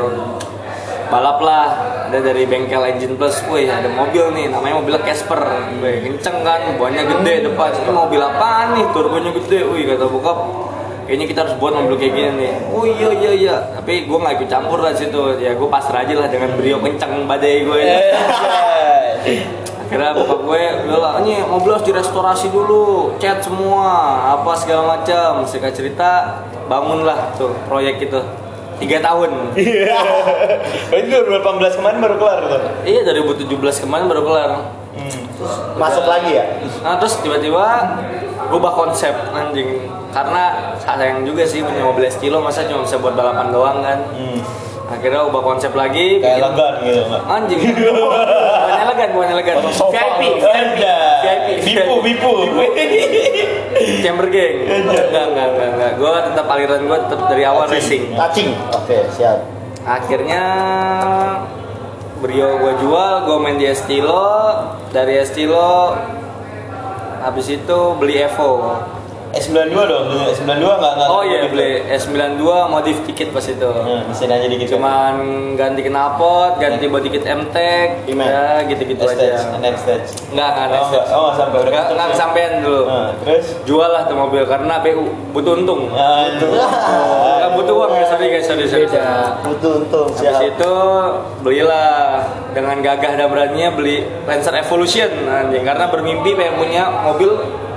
balap lah. Ada dari bengkel engine plus. Wih ada mobil nih. Namanya mobil Casper. Wih kenceng kan? Bannya gede depan. Ini mobil apaan nih? Turbonya gede. Wih kata bokap. Kayaknya kita harus buat mobil kayak gini nih. Oh iya iya iya. Tapi gue nggak ikut campur lah situ. Ya gue pasrah aja lah dengan brio kenceng badai gue ini. Akhirnya bokap gue lah ini mobil harus direstorasi dulu. Cat semua apa segala macam. Singkat cerita bangunlah tuh proyek itu tiga tahun Oh, itu 2018 kemarin baru kelar tuh. iya 2017 kemarin baru kelar Masuk lagi ya? Nah terus tiba-tiba rubah konsep anjing karena sayang juga sih punya mobil kilo masa cuma bisa buat balapan doang kan. Akhirnya ubah konsep lagi. Kayak bikin- legan gitu nggak? Anjing. bukan elegan, bukan elegan. VIP, VIP, VIP, Bipu, bipu. <laughs> Chamber gang. Enggak, enggak, enggak, enggak. Gue tetap aliran gue tetap dari awal racing. Touching. Oke, siap. Akhirnya Brio gue jual, gue main di Estilo, dari Estilo habis itu beli Evo. S92 dong, S92 nggak nggak. Oh iya beli S92 modif dikit pas itu. Ya, mesin aja dikit. Cuman ganti knalpot, ganti body kit MTEK, ya gitu-gitu aja. Next stage. Enggak, enggak Oh, enggak. Oh, sampai udah Enggak, enggak ya? kesampean dulu. Nah, terus? Jual lah tuh mobil karena BU butuh untung. Nah, itu. Enggak butuh uang ya, sorry guys, sorry, sorry. Butuh untung, Habis itu belilah dengan gagah dan beraninya beli Lancer Evolution anjing karena bermimpi pengen punya mobil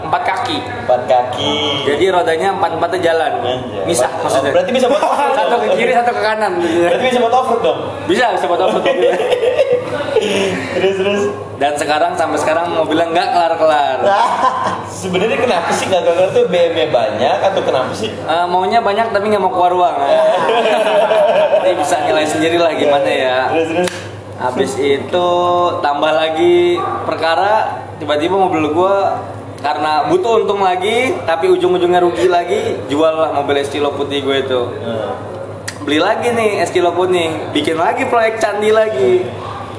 empat kaki. Empat kaki. Jadi rodanya empat empatnya jalan, misah Oh, maksudnya. berarti bisa buat satu ke kiri, satu ke kanan. Berarti bisa buat off-road dong. Bisa, bisa buat off-road. Terus terus. Dan sekarang sampai sekarang mobilnya nggak kelar-kelar. Sebenarnya kenapa sih nggak gagal tuh BMW banyak atau kenapa sih? Eh, maunya banyak tapi nggak mau keluar uang. Jadi bisa nilai sendiri lah gimana ya. Terus terus. Habis itu tambah lagi perkara tiba-tiba mobil gua karena butuh untung lagi tapi ujung-ujungnya rugi lagi jual lah mobil Estilo putih gue itu beli lagi nih Estilo kuning bikin lagi proyek candi lagi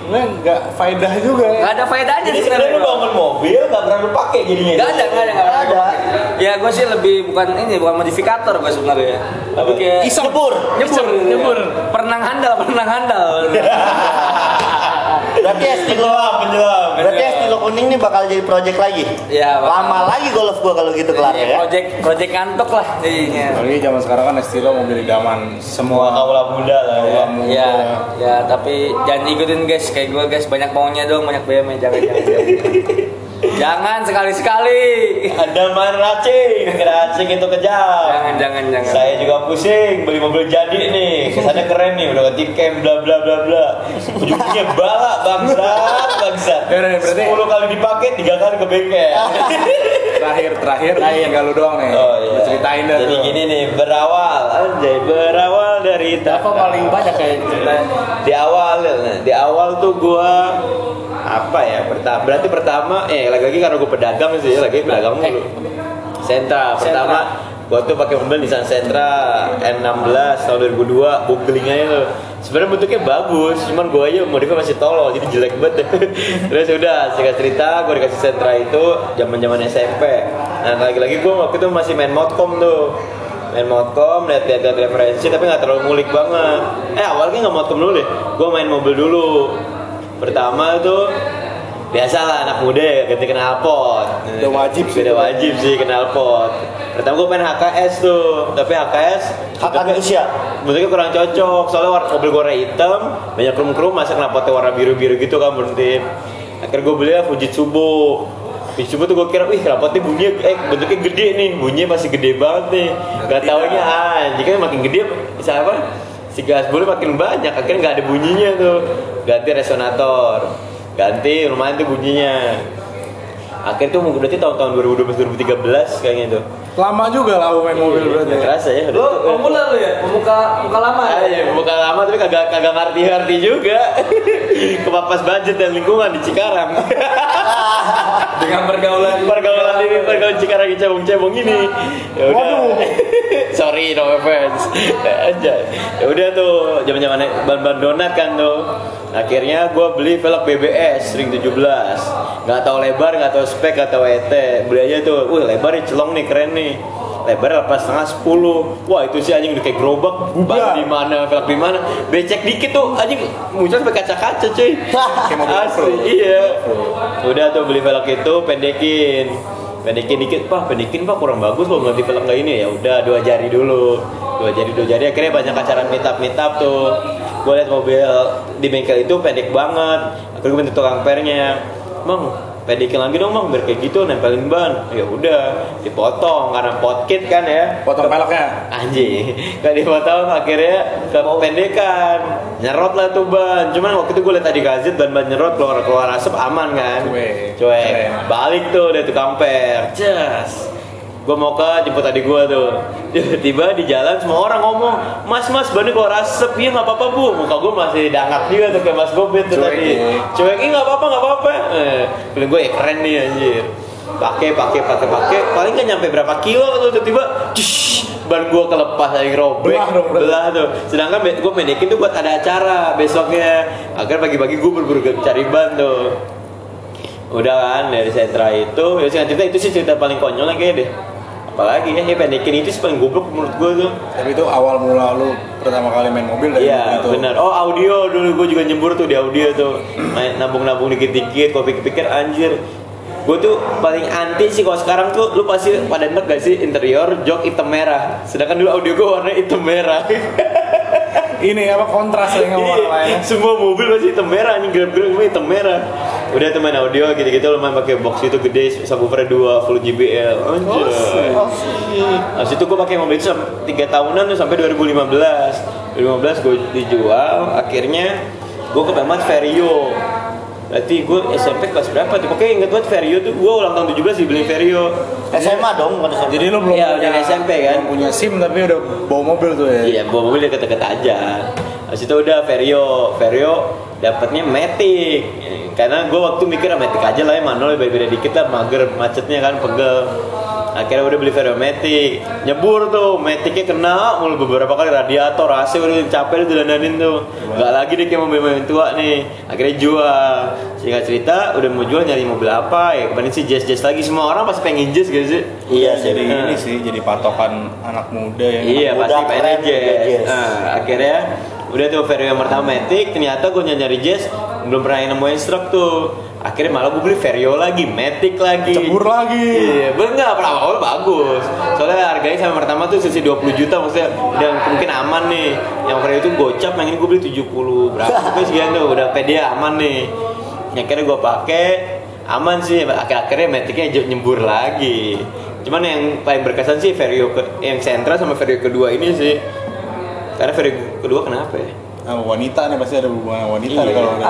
nggak faedah juga ya. nggak ada faedahnya sih sebenarnya lu bangun mobil nggak pernah lu pakai jadinya. Gak ada, gak ada, gak ada. Ya gue sih lebih bukan ini, bukan modifikator gue sebenarnya. Tapi kayak Iseng. Nyebur. nyebur, nyebur. Pernah handal, pernah handal. <laughs> Berarti estilo penjelam. <laughs> Berarti estilo kuning nih bakal jadi project lagi. Ya, bakal. Lama lagi golf gua kalau gitu kelar Ya, ya. project project kantok lah jadinya. Apalagi zaman sekarang kan Estilo mobil idaman Semua semua kaula muda lah ya. muda. Ya, ya, tapi jangan ikutin guys, kayak gue guys banyak maunya dong, banyak BMW, jangan jangan. jangan. <laughs> Jangan sekali-sekali. Ada main racing, racing itu kejam. Jangan, jangan, jangan. Saya juga pusing beli mobil jadi nih, kesannya keren nih, udah ganti cam bla bla bla bla. Ujungnya balak bangsat, bangsat. Ya udah, berarti- 10 kali dipakai, tiga kali ke bengkel. Terakhir terakhir tinggal lu doang nih. Oh iya. Ceritain dah Jadi tuh. gini nih, berawal, anjay, berawal dari Apa paling banyak kayak cerita di awal nah, di awal tuh gua apa ya? Pertama berarti pertama eh lagi-lagi karena gue pedagang sih lagi pedagang Eh. dulu Sentra pertama gua tuh pakai mobil Nissan Sentra N16 tahun 2002 googling aja tuh sebenarnya bentuknya bagus cuman gua aja modifnya masih tolol jadi jelek banget. <laughs> Terus udah singkat cerita gua dikasih Sentra itu zaman zaman SMP nah lagi-lagi gua waktu itu masih main modcom tuh. Main modcom lihat-lihat referensi tapi nggak terlalu ngulik banget. Eh awalnya nggak modcom dulu deh. Gue main mobil dulu pertama itu biasalah anak muda ya ganti knalpot Udah wajib sih. udah wajib sih knalpot pertama gue main HKS tuh tapi HKS Hak manusia. bentuknya kurang cocok soalnya warna mobil gue warna hitam banyak krum-krum masa knalpotnya warna biru-biru gitu kan berhenti akhirnya gue beli lah Fujitsubo Fujitsubo tuh gue kira, wih knalpotnya bunyinya, eh bentuknya gede nih, bunyinya masih gede banget nih Gak taunya anjing kan makin gede, bisa apa? Si gas boleh makin banyak, akhirnya gak ada bunyinya tuh Ganti resonator, ganti lumayan tuh bunyinya Akhirnya tuh berarti tahun-tahun 2012-2013 kayaknya tuh Lama juga lah lu main mobil berarti. Gak kerasa ya Lu pemula lu ya, pemuka muka lama Ah, ya. iya, bukan lama tapi kagak kagak ngerti-ngerti juga. <laughs> <laughs> Kepapas budget dan lingkungan di Cikarang. <laughs> Dengan pergaulan pergaulan ini pergaulan Cikarang cebong-cebong ini. Ya udah. <laughs> Sorry no offense. Aja. Ya udah tuh zaman-zaman ban-ban donat kan tuh. Akhirnya gue beli velg BBS ring 17 nggak tahu lebar nggak tahu spek nggak tahu ET beli aja tuh wih lebarnya celong nih keren nih lebar delapan setengah sepuluh. Wah itu sih anjing udah kayak gerobak. Ban di mana velg di mana. Becek dikit tuh anjing muncul sampai kaca-kaca cuy. <laughs> Asli iya. Udah tuh beli velg itu pendekin. Pendekin dikit pak pendekin pak kurang bagus loh ganti velg nggak ini. Ya udah dua jari dulu. Dua jari dua jari. Akhirnya banyak acara meet up meet up tuh. Gue liat mobil di bengkel itu pendek banget. Akhirnya gue minta tukang pernya. Bang, pedekin lagi dong bang. Biar kayak gitu nempelin ban. Ya udah dipotong. Karena potkit kan ya. Potong peleknya. anjing. <laughs> Gak dipotong akhirnya kependekan nyerot lah tuh ban. Cuman waktu itu gue liat tadi gazet ban ban nyerot keluar keluar asap aman kan? Cuek. cuek. Balik tuh dari tukang per. Jas gue mau ke jemput adik gue tuh. <laughs> Tiba di jalan semua orang ngomong mas mas bannya keluar asap. Iya nggak apa-apa bu. Muka gue masih dangak juga tuh kayak mas gobet tuh Cuek, tadi. ya. cuek ini nggak apa-apa nggak apa-apa. Eh, feeling gue eh, keren nih anjir. Pakai pakai pakai pakai. Paling kan nyampe berapa kilo tuh tiba-tiba ban gue kelepas lagi robek. Belah dong, berarti. belah tuh. Sedangkan gue pendekin tuh buat ada acara besoknya. Agar pagi-pagi gue berburu cari ban tuh. Udah kan dari sentra itu. Ya cerita itu sih cerita paling konyol kayaknya deh apalagi ya, ya pendekin itu sih paling goblok menurut gue tuh Tapi itu awal mula lu pertama kali main mobil dari Iya itu. benar. Oh audio dulu gue juga nyembur tuh di audio tuh. Main nabung-nabung dikit-dikit. Gue pikir-pikir anjir. Gue tuh paling anti sih kalau sekarang tuh lu pasti pada enak gak sih interior jok hitam merah. Sedangkan dulu audio gue warna hitam merah. Ini apa kontras ya sama orang lainnya. Semua mobil pasti hitam merah anjing gelap-gelap hitam merah. Udah tuh main audio gitu-gitu lu main pakai box itu gede subwoofer 2 full JBL. Anjir. Habis itu gue pakai mobil itu tiga tahunan tuh sampai 2015. 2015 gue dijual, akhirnya gue ke Pemat Vario. Berarti gue SMP kelas berapa tuh? Pokoknya inget banget Vario tuh gue ulang tahun 17 dibeli Vario. SMA dong bukan SMA. Jadi lu belum Iya, punya SMP kan? belum punya SIM tapi udah bawa mobil tuh ya. Iya, bawa mobil deket-deket aja. Habis itu udah Vario, Vario dapatnya Matic. Karena gue waktu mikir ah, Matic aja lah ya, manual beda-beda dikit lah, mager macetnya kan pegel. Akhirnya udah beli Vario Matic, nyebur tuh, Maticnya kena mulu beberapa kali radiator, AC udah capek udah dandanin tuh. Gak lagi deh kayak mobil-mobil tua nih. Akhirnya jual. Singkat cerita, udah mau jual nyari mobil apa ya? Kemarin sih jazz-jazz lagi. Semua orang pasti pengen jazz gak sih? Iya sih. Jadi Nah. ini sih jadi patokan anak muda ya. Iya Anak pasti keren, jazz. jazz. Nah, akhirnya udah tuh Vario yang pertama Matic, ternyata gue nyari jazz belum pernah nemuin stroke tuh. Akhirnya malah gue beli Vario lagi, Matic lagi. Cembur lagi. Iya, bener pernah awal bagus. Soalnya harganya sama pertama tuh sisi 20 juta maksudnya dan mungkin aman nih. Yang Vario itu gocap, yang ini gue beli 70 berapa? Pokoknya sekian tuh, udah pede aman nih. Yang akhirnya gue pakai aman sih akhir-akhirnya Maticnya nyembur lagi cuman yang paling berkesan sih Vario ke, yang sentra sama Vario kedua ini sih karena Vario kedua kenapa ya Nah, wanita nih pasti ada hubungan wanita nih Iya. kalau ada.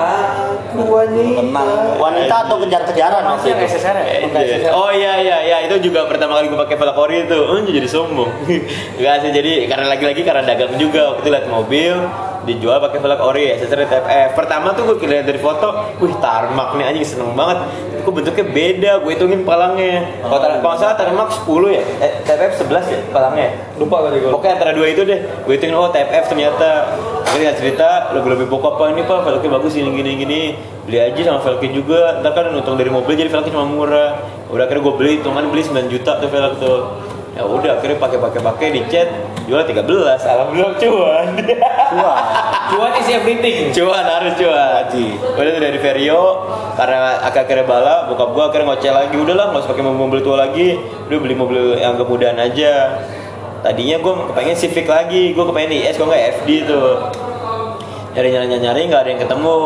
Aku wanita. Tenang. Wanita atau kejar-kejaran waktu itu? SSR ya? Iya. Oh iya iya iya itu juga pertama kali gue pakai velg ori itu. Oh jadi sombong. <laughs> Enggak sih jadi karena lagi-lagi karena dagang juga waktu itu lihat mobil dijual pakai velg ori SSR TFF. Pertama tuh gue lihat dari foto, wih tarmak nih anjing seneng banget. Kok bentuknya beda, gue hitungin palangnya. Kalau tar- kalau nggak salah tarmak 10 ya, eh, TFF 11 ya palangnya. Lupa kali gue. Pokoknya antara dua itu deh, gue hitungin oh TFF ternyata. Akhirnya cerita lebih-lebih bokap apa ini pak velgnya bagus gini gini gini beli aja sama velgnya juga ntar kan untung dari mobil jadi velgnya cuma murah udah akhirnya gue beli hitungan beli 9 juta tuh velg tuh ya udah akhirnya pakai pakai pakai dicet jual 13 alhamdulillah cuan. Wah, Cuan is everything. cuan harus cuan. Haji. udah tuh dari Vario karena akhir akhirnya bala bokap gue akhirnya ngoceh lagi. Udahlah nggak usah pakai mobil, mobil tua lagi. Udah beli mobil yang kemudahan aja. Tadinya gue kepengen Civic lagi gue kepengen IS gue nggak FD tuh. Nyari nyari nyari nyari nggak ada yang ketemu.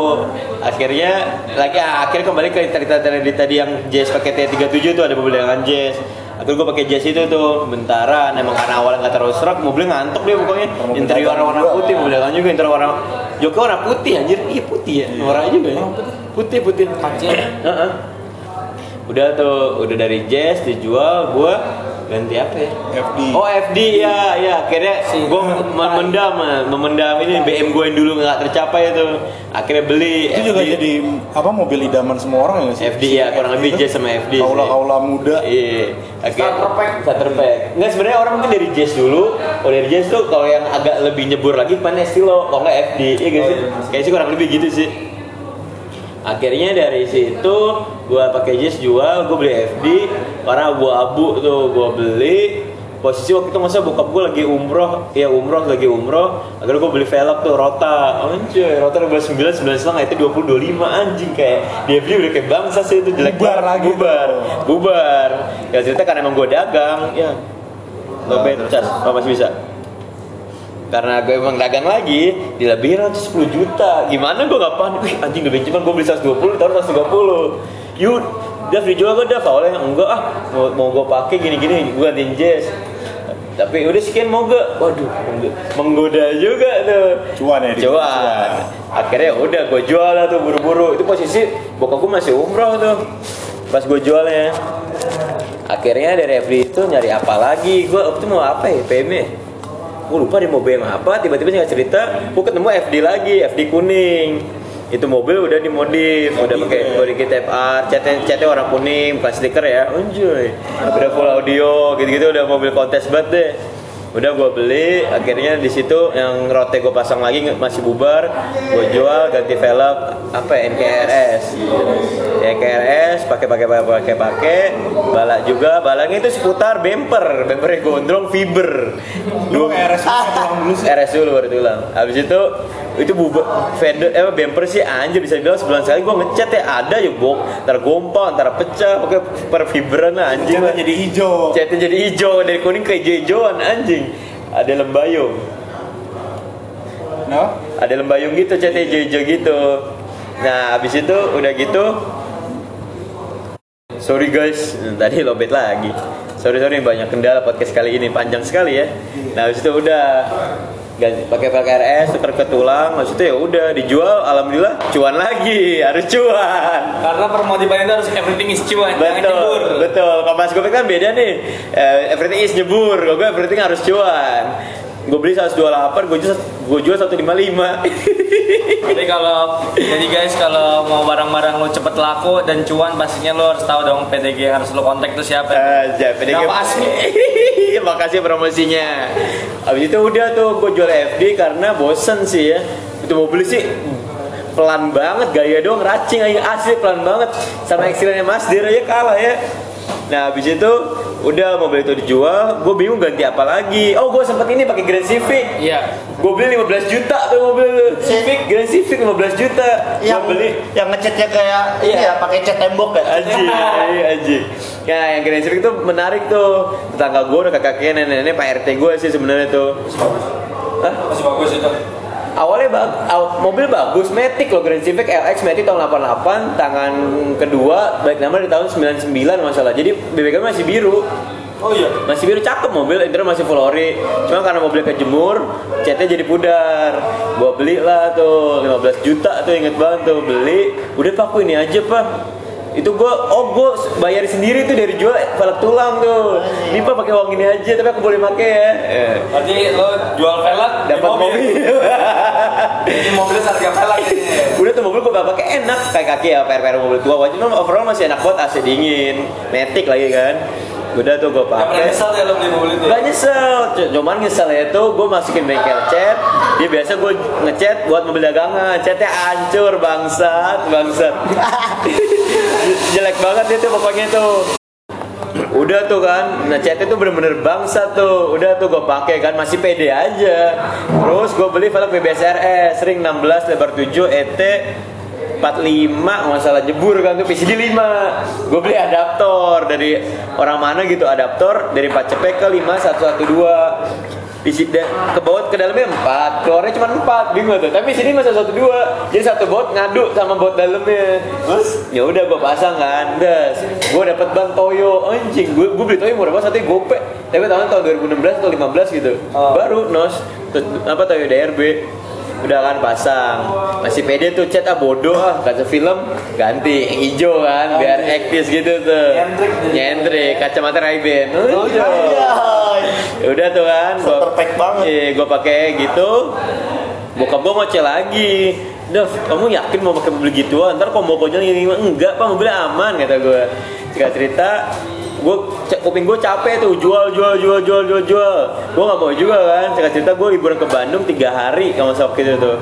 Akhirnya lagi ah, akhirnya kembali ke cerita tadi tadi yang Jazz pakai T37 tuh ada mobil dengan Jazz akhirnya gue pakai Jazz itu tuh bentaran. Emang karena awalnya nggak terlalu serak mobilnya ngantuk dia pokoknya. Mobil interior warna juga. putih mobil dagang juga interior warna joknya warna putih anjir. Iya putih ya warna juga ya. Putih. Putih Kancil. Heeh. udah tuh udah dari Jazz dijual gua ganti apa ya FD. Oh FD ya ya akhirnya Si- gue memendam memendam ini BM gue yang dulu nggak tercapai itu akhirnya beli Itu juga FD. jadi apa mobil idaman semua orang ya sih? FD ya kurang lebih Jazz sama FD sih. Kaula-kaula muda. Iya. Akhirnya Starter pack. Starter pack. Nggak sebenarnya orang mungkin dari Jazz dulu. Kalau dari Jazz tuh kalau yang agak lebih nyebur lagi mana Estilo, kalau nggak FD. Iya nggak sih? Kayaknya sih kurang lebih gitu sih. Akhirnya dari situ gua pakai Jazz jual, gua beli FD warna abu-abu tuh gua beli. Posisi waktu itu masa bokap gue lagi umroh ya umroh lagi umroh. Akhirnya gue beli velg tuh rota. Anjir rota 29 9 selang itu 20 25 anjing kayak dia beli udah kayak bangsa sih itu jelek Bubar lagi bubar bubar. Ya cerita karena emang gue dagang ya. Lo oh, masih bisa karena gue emang dagang lagi dilebihin aja 10 juta gimana gue gak Wih, anjing udah cuman gue beli 120 taruh 130 yuk Dav dijual gak Dav? Awalnya enggak ah, mau, mau gue pakai gini-gini, gue gantiin Jazz. Tapi udah sekian mau gak? Waduh, mengg- menggoda juga tuh. Cuan ya, Cuan. cuan. Akhirnya udah gue jual lah tuh buru-buru. Itu posisi bokap gue masih umroh tuh. Pas gue jualnya. Akhirnya dari FD itu nyari apa lagi? Gue waktu mau apa ya? PM ya? Gue lupa di mau BM apa, tiba-tiba singkat cerita, gue ketemu FD lagi, FD kuning. Itu mobil udah dimodif, udah pakai body kit FR, catnya, catnya warna kuning, bukan stiker ya. Anjoy. Udah full audio, gitu-gitu udah mobil kontes banget deh. Udah gue beli, akhirnya di situ yang rote gue pasang lagi masih bubar, gue jual ganti velg apa ya, NKRS, NKRS pakai pakai pakai pakai pakai, balak juga, balaknya itu seputar bumper, bumpernya gondrong fiber, Lu RS dulu sih. RS dulu baru tulang. Habis itu itu bubar. Fender eh bumper sih anjir bisa dibilang sebulan sekali gue ngecat ya. Ada ya bok. Ntar gompang ntar pecah pakai per fiberan lah anjing. Catnya jadi hijau. catnya jadi hijau dari kuning ke hijau-hijauan anjing ada lembayung. No? ada lembayung gitu catnya hijau-hijau gitu. Nah habis itu udah gitu. Sorry guys. Tadi lobet lagi. Sorry sorry banyak kendala podcast kali ini. Panjang sekali ya. Nah habis itu udah ganti pakai PKRS tuker ke tulang itu ya udah dijual alhamdulillah cuan lagi <laughs> harus cuan Karena permotifan itu harus everything is cuan, jangan nyebur. Betul, betul. Kalau Mas Gopek kan beda nih. Eh, everything is nyebur. Kalau gue everything harus cuan. Gue beli 128, gue jual gue jual 155. Jadi kalau jadi guys kalau mau barang-barang lo cepet laku dan cuan pastinya lo harus tahu dong PDG yang harus lo kontak itu siapa. Aja, PDG. Kenapa asli? <laughs> Makasih promosinya. Habis itu udah tuh gue jual FD karena bosen sih ya. Itu mau beli sih pelan banget gaya dong racing aja asli pelan banget sama eksilnya Mas Dir aja kalah ya. Nah habis itu udah mobil itu dijual, gue bingung ganti apa lagi. Oh gue sempet ini pakai Grand Civic. Iya. Gue beli 15 juta tuh mobil Civic, Grand Civic 15 juta. yang Gua beli yang ngecatnya kayak ini Iya. ya pakai cat tembok ya Anjing, anjing, anjing. Ya, yang Grand Civic itu menarik tuh. Tetangga gue udah kakek nenek-nenek Pak RT gue sih sebenarnya tuh. Hah? Masih bagus itu. Awalnya bag- aw- mobil bagus, Matic loh Grand Civic LX Matic tahun 88, tangan kedua baik nama di tahun 99 masalah. Jadi BBK masih biru. Oh iya. Masih biru cakep mobil, interior masih full ori. Cuma karena mobilnya kejemur, catnya jadi pudar. Gua beli lah tuh 15 juta tuh inget banget tuh beli. Udah pak aku ini aja pak. Itu gua oh gua bayar sendiri tuh dari jual velg tulang tuh. Ini pak pakai uang ini aja tapi aku boleh pakai ya. Eh, Berarti lo jual velg Dapat mobil. Jadi mobilnya harga velg ini. <laughs> Udah tuh mobil gua pakai enak kayak kaki ya per mobil tua wajib memang overall masih enak buat AC dingin, metik lagi kan. Udah tuh pernah pakai. nyesel ya lo beli mobil itu. Gak nyesel, cuman nyesel itu gue masukin bengkel cat Dia biasa gue ngecat buat mobil dagangan Catnya hancur, bangsat, bangsat <laughs> Jelek banget itu pokoknya tuh. Udah tuh kan, nah catnya tuh bener-bener bangsat tuh. Udah tuh gue pakai kan, masih pede aja. Terus gue beli velg BBS RS Ring 16 lebar 7 ET 45 nggak salah jebur kan tuh PCD 5 gue beli adaptor dari orang mana gitu adaptor dari 4 cepek ke 5112 PCD ke bawah ke dalamnya 4 keluarnya cuma 4 bingung tuh. Tapi sini masih satu dua. Jadi satu bot ngadu sama bot dalamnya. Terus? Ya udah gue pasang kan. Das gue dapet ban Toyo. Anjing gue gue beli Toyo murah banget. Satu gope tapi tahun tahun 2016 atau 15 gitu. Baru nos. Terus, apa Toyo DRB udah kan pasang. Masih pede tuh cat ah bodoh ah. Kaca film ganti yang hijau kan biar ektis gitu tuh. Nyentrik kacamata Ray-Ban Oh, iya. Ya udah tuh kan gua- pack banget. iya gue pakai gitu. Bokap gue ngoceh lagi. Dev, kamu yakin mau pakai mobil gituan? Ntar kalau mau konyol gini enggak, pak. Mobilnya aman kata gue. Cerita, gue kuping gue capek tuh jual jual jual jual jual jual. Gue nggak mau juga kan. Cerita cerita gue liburan ke Bandung tiga hari kalau sok gitu tuh.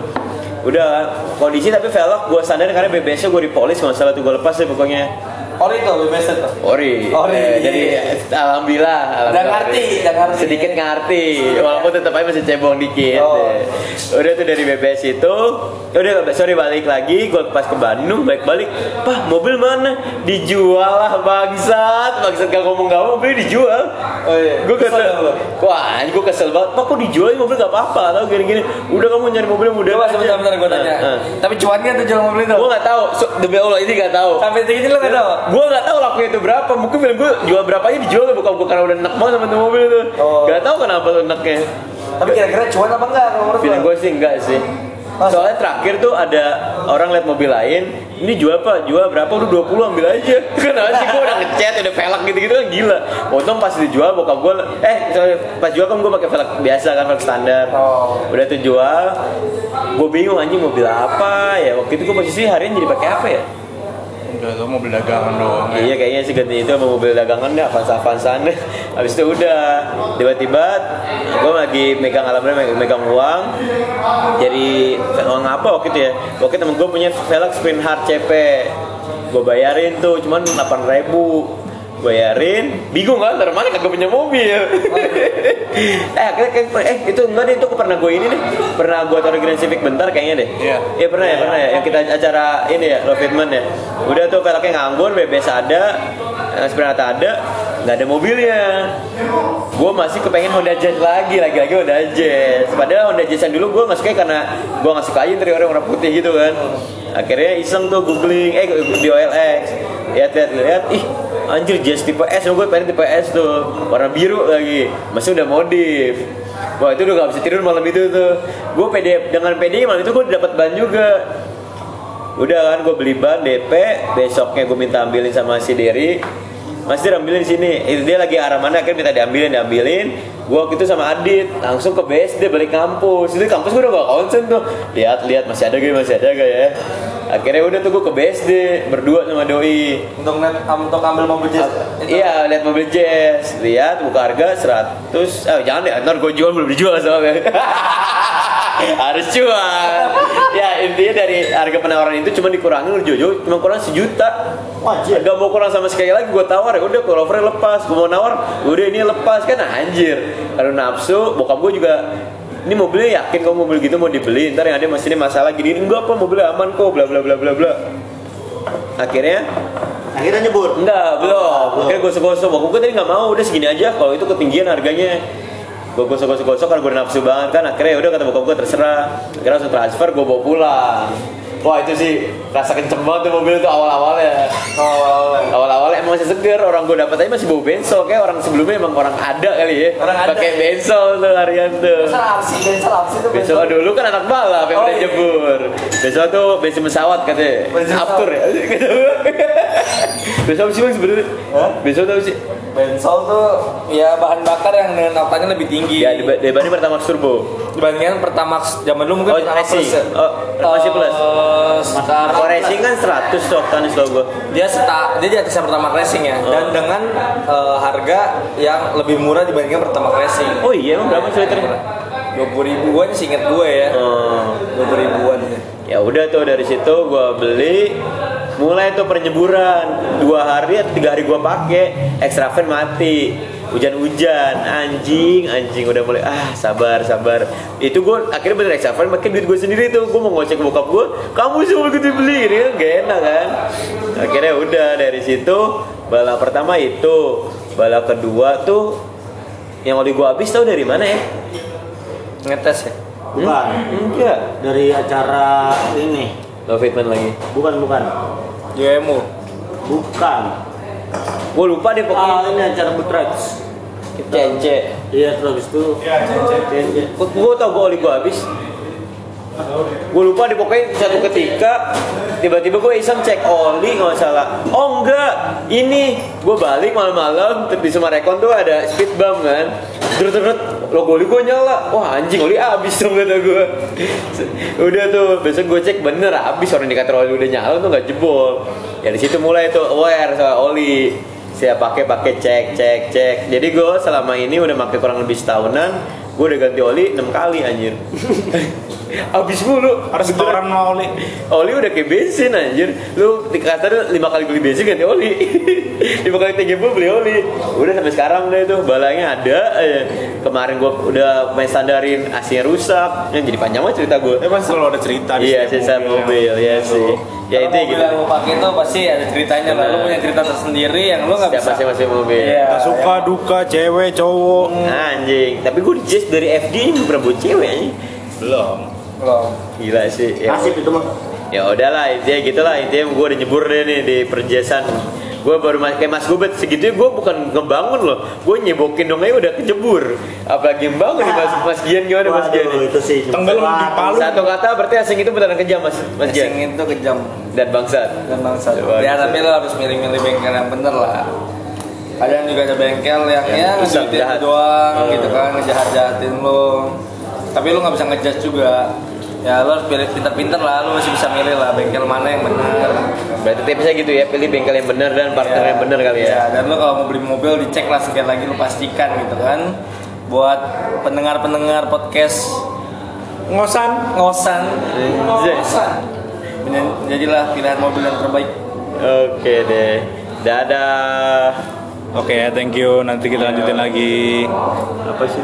Udah kondisi tapi velg gue sadar karena BBS gue dipolis nggak salah tuh gue lepas deh pokoknya. Ori tuh, BBS tuh. Ori. Ori, Eh, iya. jadi alhamdulillah, alhamdulillah. Dan ngerti, dan ngerti. Sedikit ngerti, walaupun tetap aja masih cebong dikit. Oh. deh. Udah tuh dari BBS itu, udah sorry balik lagi, gue pas ke Bandung, balik balik, pah mobil mana? Dijual lah bangsat, bangsat gak ngomong gak mau, mobil dijual. Oh iya. Gue Kesel wah gue kesel banget, pak kok dijual mobil gak apa-apa, tau gini-gini. Udah kamu nyari mobil yang mudah Coba sebentar bentar gue tanya. Tapi cuan kan tuh jual mobil itu? Gue gak tahu, so, demi Allah ini gak tahu. Sampai segitu lo gak tau? Gue nggak tahu lakunya itu berapa mungkin film gue jual berapanya dijual ke bokap gue karena udah enak banget sama tuh mobil tuh Oh. nggak tahu kenapa tuh enaknya Tapi kira-kira cuan apa enggak menurut lo? gue sih enggak sih. Soalnya terakhir tuh ada orang lihat mobil lain, ini jual apa? Jual berapa? Udah 20 ambil aja. <laughs> Kenapa sih gue udah ngechat, udah velg gitu-gitu kan gila. Untung pas dijual bokap gue, eh pas jual kan gue pakai velg biasa kan velg standar. Oh. Udah tuh jual, gue bingung anjing mobil apa ya. Waktu itu gue posisi harian jadi pakai apa ya? Udah mobil dagangan doang. ya. Iya kayaknya sih ganti itu sama mobil dagangan deh, Avanza Avanzaan deh. Habis itu udah tiba-tiba gue lagi megang alhamdulillah megang, megang uang. Jadi uang apa waktu itu ya? Waktu temen gue punya velg Spin Hard CP. Gue bayarin tuh cuman 8 ribu bayarin bingung kan dari mana kagak punya mobil eh akhirnya kayak- eh itu enggak deh itu pernah gue ini deh pernah gue taruh Grand Civic bentar kayaknya deh Iya. Iya pernah ya, pernah ya. Yang kita acara ini ya, Love Fitman ya. Udah tuh velgnya nganggur, BBS ada, eh, Sprinata ada, nggak ada mobilnya. Gue masih kepengen Honda Jazz lagi, lagi-lagi Honda Jazz. Padahal Honda Jazz yang dulu gue nggak suka karena gue nggak suka aja interiornya warna putih gitu kan. Akhirnya iseng tuh googling, eh di OLX, lihat-lihat lihat, ih anjir Jazz tipe S, gue pengen tipe S tuh, warna biru lagi, masih udah modif. Wah itu udah gak bisa tidur malam itu tuh. Gue pede, dengan pede malam itu gue dapat ban juga. Udah kan gue beli ban DP Besoknya gue minta ambilin sama si Derry. Mas Dir ambilin di sini. Itu dia lagi arah mana akhirnya minta diambilin Diambilin. Gue waktu itu sama Adit Langsung ke BSD balik kampus. Itu kampus gue udah gak konsen tuh. Lihat-lihat masih ada gak masih ada gak ya Akhirnya udah tuh gue ke BSD Berdua sama Doi Untuk net, untuk ambil mobil jazz. Iya, lihat mobil jazz, lihat buka harga 100. Eh jangan deh, ntar gue jual belum dijual soalnya. <laughs> Harus jual. Ya intinya dari harga penawaran itu cuma dikurangin udah jojo, cuma kurang sejuta. Wajib. Gak mau kurang sama sekali lagi gue tawar ya udah kalau lepas, gue mau nawar, udah ini lepas kan anjir. Kalau nafsu, bokap gue juga ini mobilnya yakin kamu mobil gitu mau dibeli ntar yang ada masih ini masalah gini enggak apa mobilnya aman kok bla bla bla bla bla akhirnya Akhirnya nyebur. Enggak, belum. Akhirnya gosok-gosok. Bokap gue tadi nggak mau, udah segini aja. Kalau itu ketinggian harganya. Gue gosok-gosok-gosok karena gue nafsu banget kan. Akhirnya udah kata bokap gue terserah. Akhirnya langsung transfer, gue bawa pulang. Wah itu sih rasa kenceng banget tuh mobil tuh awal-awalnya. Oh, Awal-awalnya emang masih seger, orang gue dapat aja masih bau bensol kayak orang sebelumnya emang orang ada kali ya. Orang ada. Pakai bensol tuh harian tuh. Arsi, bensin arsi itu Besok dulu kan anak balap yang Oh, udah iya. jebur. Besok tuh bensin pesawat katanya. Bensin Aftur ya. <laughs> Besok sih bang sebenarnya? Besok apa sih? Bensol tuh ya bahan bakar yang dengan oktannya lebih tinggi. Ya diba- dibanding Pertamax Turbo. dibandingkan Pertamax zaman dulu mungkin Oh, Pertamax racing. plus ya. Oh, masih plus. Eh, sekarang racing kan 100 tuh oktannya setahu gua. dia seta, dia di atasnya Pertamax Racing ya dan Oh. dengan eh, harga yang lebih murah dibandingkan Pertamax Racing. Oh iya emang berapa sih liternya? Dua puluh ribuan sih inget gue ya. Oh. Dua puluh ribuan. Ya udah tuh dari situ gua beli mulai tuh penyeburan dua hari atau tiga hari gua pakai. Extra fan mati. Hujan-hujan. Anjing anjing. Udah mulai ah sabar sabar. Itu gua akhirnya bener extra fan pakai duit gue sendiri tuh. Gua mau ngocek ke bokap gua kamu sih mau gitu beli ini kan gak enak kan? Akhirnya udah dari situ bala pertama itu. Bala kedua tuh yang oli gua habis tau dari mana ya? Ngetes ya. Bukan. enggak. Dari acara ini. Love Fitman lagi. Bukan, bukan. JMU. Bukan. gua lupa deh pokoknya Ah, ini acara Butreks. cence Iya, terus itu. Iya, Cence. gue tau gue oli gue habis gue lupa di pokoknya satu ketika tiba-tiba gue iseng cek oli nggak salah. Oh enggak ini gue balik malam-malam di Sumarekon tuh ada speed bump kan. Terus terus logo oli gue nyala. Wah anjing oli habis dong kata gue <laughs> udah tuh besok gue cek bener habis. Orang indikator oli udah nyala tuh nggak jebol. Ya di situ mulai tuh aware soal oli. Saya pakai pakai cek cek cek. Jadi gue selama ini udah pakai kurang lebih setahunan gue udah ganti oli 6 kali anjir. <laughs> Abis mulu. Harus setoran sama oli. oli udah kayak bensin anjir. Lu di kasar lima kali beli bensin ganti oli. <laughs> Lima kali tinggi beli oli. Udah sampai sekarang deh tuh balanya ada aja. kemarin gua udah main standarin AC-nya rusak. Ya, jadi panjang banget cerita gua. Emang selalu ada cerita di iya setiap sisa mobil ya. sih ya itu Kalau mobil gitu yang lu pakai itu pasti ada ceritanya lah. Lu punya cerita tersendiri yang lu nggak bisa. masing-masing mobil Iya. Kita suka duka cewek cowok. anjing tapi gua di Jazz dari FD ini belum pernah buat cewek anjing Belum. Loh. gila sih ya Nasib itu mah. ya udahlah intinya gitulah intinya gue udah nyebur deh nih di perjesan gue baru kayak Mas Gubet segitu gue bukan ngebangun loh gue nyebokin dong aja udah kejebur apalagi yang bangun nih Mas Mas Gian gimana Mas Gian itu sih Tenggelam di Palu. satu kata berarti asing itu beneran kejam Mas Mas Gian Asing itu kejam dan bangsat dan bangsa. Coba Ya gitu. tapi lo harus milih-milih bengkel yang bener lah. Kadang juga ada bengkel yang Yang ya ngejuitin jahat. doang Hmm. gitu kan, ngejahat-jahatin lo. Tapi lo nggak bisa ngejudge juga. Ya lo harus pilih pinter-pinter lah, lo masih bisa milih lah bengkel mana yang bener. berarti tipsnya gitu ya pilih bengkel yang bener dan partner yang bener kali ya Ya, dan lo kalau mau beli mobil dicek lah sekali lagi lo pastikan gitu kan. Buat pendengar-pendengar podcast Ngosan. ngosan, ngosan. Jadilah pilihan mobil yang terbaik. oke deh dadah Oke, thank you. Nanti kita lanjutin lagi. apa sih